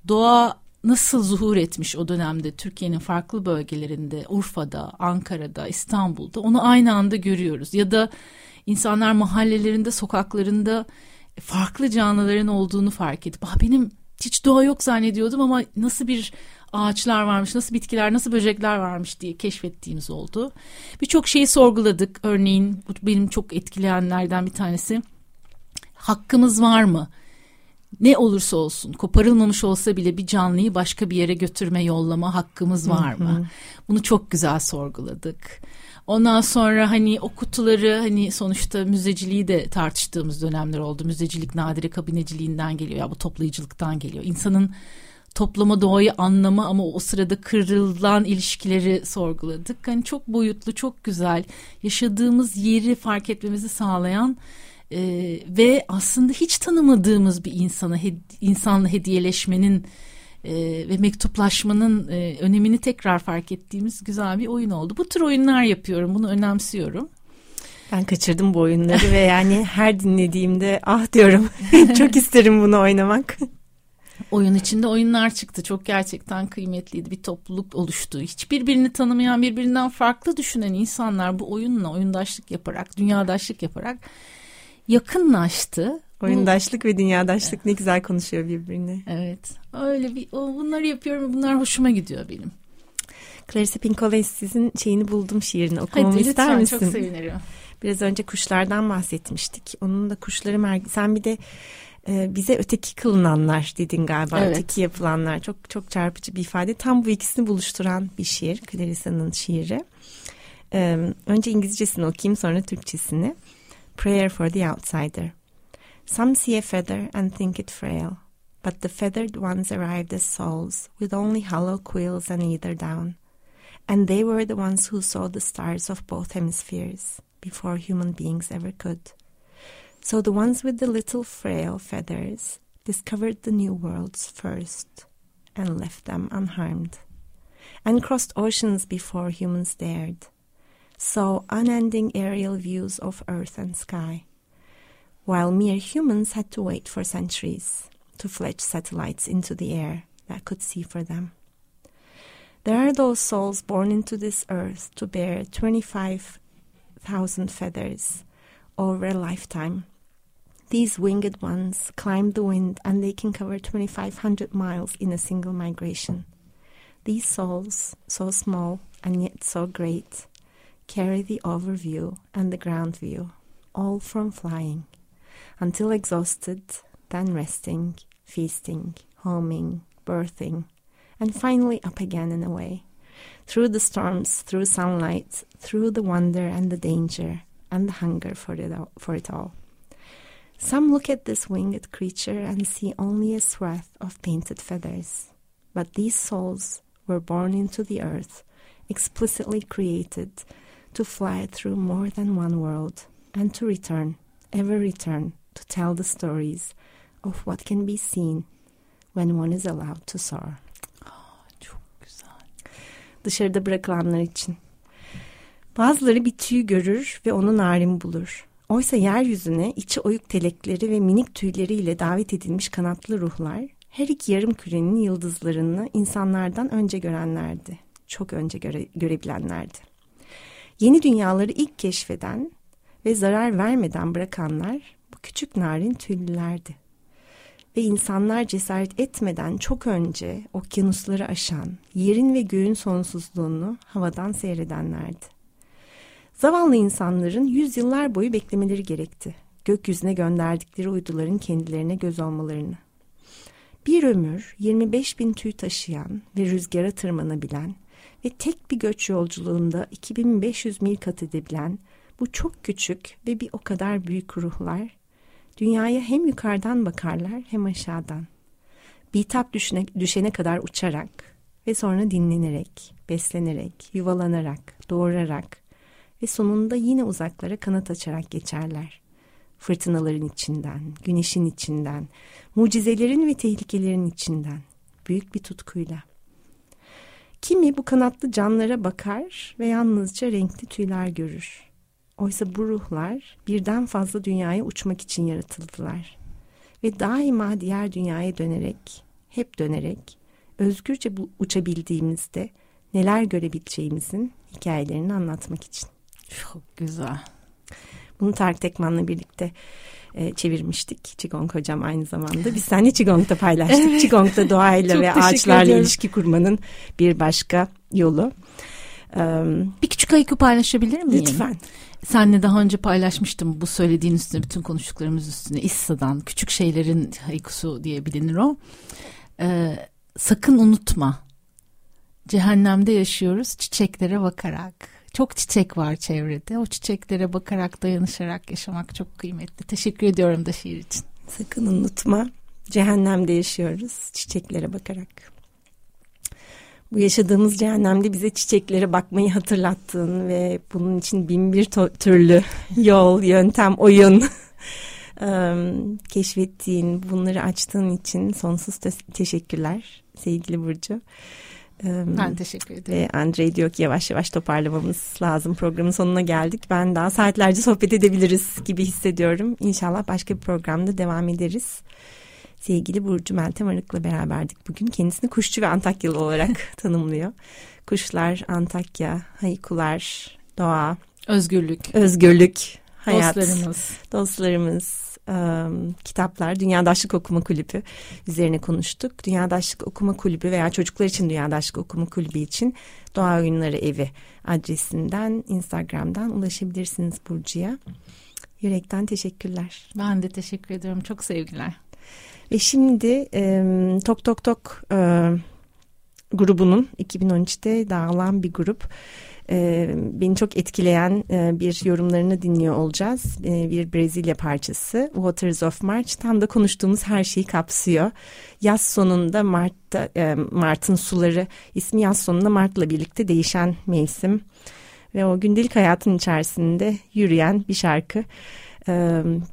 doğa nasıl zuhur etmiş o dönemde Türkiye'nin farklı bölgelerinde Urfa'da, Ankara'da, İstanbul'da onu aynı anda görüyoruz. Ya da insanlar mahallelerinde, sokaklarında farklı canlıların olduğunu fark edip benim hiç doğa yok zannediyordum ama nasıl bir ağaçlar varmış, nasıl bitkiler, nasıl böcekler varmış diye keşfettiğimiz oldu. Birçok şeyi sorguladık. Örneğin bu benim çok etkileyenlerden bir tanesi. Hakkımız var mı? Ne olursa olsun, koparılmamış olsa bile bir canlıyı başka bir yere götürme, yollama hakkımız var mı? Bunu çok güzel sorguladık. Ondan sonra hani o kutuları hani sonuçta müzeciliği de tartıştığımız dönemler oldu. Müzecilik nadire kabineciliğinden geliyor ya bu toplayıcılıktan geliyor. İnsanın toplama doğayı anlama ama o sırada kırılan ilişkileri sorguladık. Hani çok boyutlu, çok güzel yaşadığımız yeri fark etmemizi sağlayan e, ve aslında hiç tanımadığımız bir insana insanla hediyeleşmenin e, ve mektuplaşmanın e, önemini tekrar fark ettiğimiz güzel bir oyun oldu. Bu tür oyunlar yapıyorum. Bunu önemsiyorum. Ben kaçırdım bu oyunları ve yani her dinlediğimde ah diyorum çok isterim bunu oynamak. Oyun içinde oyunlar çıktı. Çok gerçekten kıymetliydi. Bir topluluk oluştu. Hiç birbirini tanımayan, birbirinden farklı düşünen insanlar bu oyunla oyundaşlık yaparak, dünyadaşlık yaparak yakınlaştı. Oyundaşlık bu, ve dünyadaşlık ne güzel konuşuyor birbirine. Evet. Öyle bir o, bunları yapıyorum. Bunlar hoşuma gidiyor benim. Clarissa Pinkola sizin şeyini buldum şiirini okumamı Hadi, ister lütfen, misin? çok sevinirim. Biraz önce kuşlardan bahsetmiştik. Onun da kuşları mer sen bir de e, bize öteki kılınanlar dedin galiba. Evet. Öteki yapılanlar çok çok çarpıcı bir ifade. Tam bu ikisini buluşturan bir şiir. Clarissa'nın şiiri. E, önce İngilizcesini okuyayım sonra Türkçesini. Prayer for the Outsider. Some see a feather and think it frail. But the feathered ones arrived as souls, with only hollow quills and either down. And they were the ones who saw the stars of both hemispheres. before human beings ever could. So the ones with the little frail feathers discovered the new worlds first and left them unharmed, and crossed oceans before humans dared, saw unending aerial views of earth and sky, while mere humans had to wait for centuries to fletch satellites into the air that could see for them. There are those souls born into this earth to bear 25 thousand feathers over a lifetime. These winged ones climb the wind and they can cover 2,500 miles in a single migration. These souls, so small and yet so great, carry the overview and the ground view, all from flying, until exhausted, then resting, feasting, homing, birthing, and finally up again and away through the storms, through sunlight, through the wonder and the danger and the hunger for it all. For it all. Some look at this winged creature and see only a swath of painted feathers. But these souls were born into the earth, explicitly created to fly through more than one world and to return, ever return, to tell the stories of what can be seen when one is allowed to soar. dışarıda bırakılanlar için. Bazıları bir tüy görür ve onu narin bulur. Oysa yeryüzüne içi oyuk telekleri ve minik tüyleriyle davet edilmiş kanatlı ruhlar her iki yarım kürenin yıldızlarını insanlardan önce görenlerdi. Çok önce göre, görebilenlerdi. Yeni dünyaları ilk keşfeden ve zarar vermeden bırakanlar bu küçük narin tüylülerdi ve insanlar cesaret etmeden çok önce okyanusları aşan, yerin ve göğün sonsuzluğunu havadan seyredenlerdi. Zavallı insanların yüzyıllar boyu beklemeleri gerekti. Gökyüzüne gönderdikleri uyduların kendilerine göz olmalarını. Bir ömür 25 bin tüy taşıyan ve rüzgara tırmanabilen ve tek bir göç yolculuğunda 2500 mil kat edebilen bu çok küçük ve bir o kadar büyük ruhlar Dünyaya hem yukarıdan bakarlar hem aşağıdan. Bitap düşene, düşene kadar uçarak ve sonra dinlenerek, beslenerek, yuvalanarak, doğurarak ve sonunda yine uzaklara kanat açarak geçerler. Fırtınaların içinden, güneşin içinden, mucizelerin ve tehlikelerin içinden, büyük bir tutkuyla. Kimi bu kanatlı canlara bakar ve yalnızca renkli tüyler görür. Oysa bu ruhlar birden fazla dünyaya uçmak için yaratıldılar. Ve daima diğer dünyaya dönerek, hep dönerek, özgürce uçabildiğimizde neler görebileceğimizin hikayelerini anlatmak için. Çok güzel. Bunu Tarık Tekman'la birlikte e, çevirmiştik. Qigong hocam aynı zamanda. Biz seninle Qigong'da paylaştık. evet. Qigong'da doğayla ve ağaçlarla ediyorum. ilişki kurmanın bir başka yolu. Um, bir küçük ayıkı paylaşabilir miyim? Lütfen. Senle daha önce paylaşmıştım bu söylediğin üstüne bütün konuştuklarımız üstüne İssa'dan küçük şeylerin haykusu diye bilinir o. Ee, sakın unutma cehennemde yaşıyoruz çiçeklere bakarak. Çok çiçek var çevrede. O çiçeklere bakarak dayanışarak yaşamak çok kıymetli. Teşekkür ediyorum da şiir için. Sakın unutma cehennemde yaşıyoruz çiçeklere bakarak bu yaşadığımız cehennemde bize çiçeklere bakmayı hatırlattığın ve bunun için bin bir türlü yol, yöntem, oyun keşfettiğin, bunları açtığın için sonsuz teşekkürler sevgili Burcu. Ben teşekkür ederim. Ve Andrei diyor ki yavaş yavaş toparlamamız lazım. Programın sonuna geldik. Ben daha saatlerce sohbet edebiliriz gibi hissediyorum. İnşallah başka bir programda devam ederiz. Sevgili Burcu Meltem Arık'la beraberdik bugün. Kendisini kuşçu ve Antakyalı olarak tanımlıyor. Kuşlar, Antakya, haykular, doğa. Özgürlük. Özgürlük, hayat. Dostlarımız. Dostlarımız, kitaplar Dünyadaşlık Okuma Kulübü üzerine konuştuk. Dünyadaşlık Okuma Kulübü veya çocuklar için Dünyadaşlık Okuma Kulübü için Doğa Oyunları Evi adresinden Instagram'dan ulaşabilirsiniz Burcu'ya. Yürekten teşekkürler. Ben de teşekkür ediyorum. Çok sevgiler. Ve şimdi e, Tok Tok Tok e, grubunun 2013'te dağılan bir grup e, beni çok etkileyen e, bir yorumlarını dinliyor olacağız. E, bir Brezilya parçası Waters of March tam da konuştuğumuz her şeyi kapsıyor. Yaz sonunda Mart'ta e, Mart'ın suları ismi yaz sonunda Mart'la birlikte değişen mevsim ve o gündelik hayatın içerisinde yürüyen bir şarkı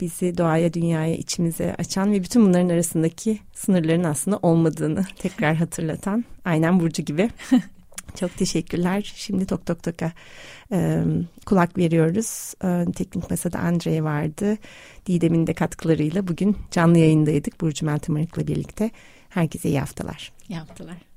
bizi doğaya, dünyaya, içimize açan ve bütün bunların arasındaki sınırların aslında olmadığını tekrar hatırlatan aynen Burcu gibi. Çok teşekkürler. Şimdi Tok Tok Tok'a e, kulak veriyoruz. E, teknik Masada Andre vardı. Didem'in de katkılarıyla bugün canlı yayındaydık. Burcu Meltem birlikte. Herkese iyi haftalar. İyi haftalar.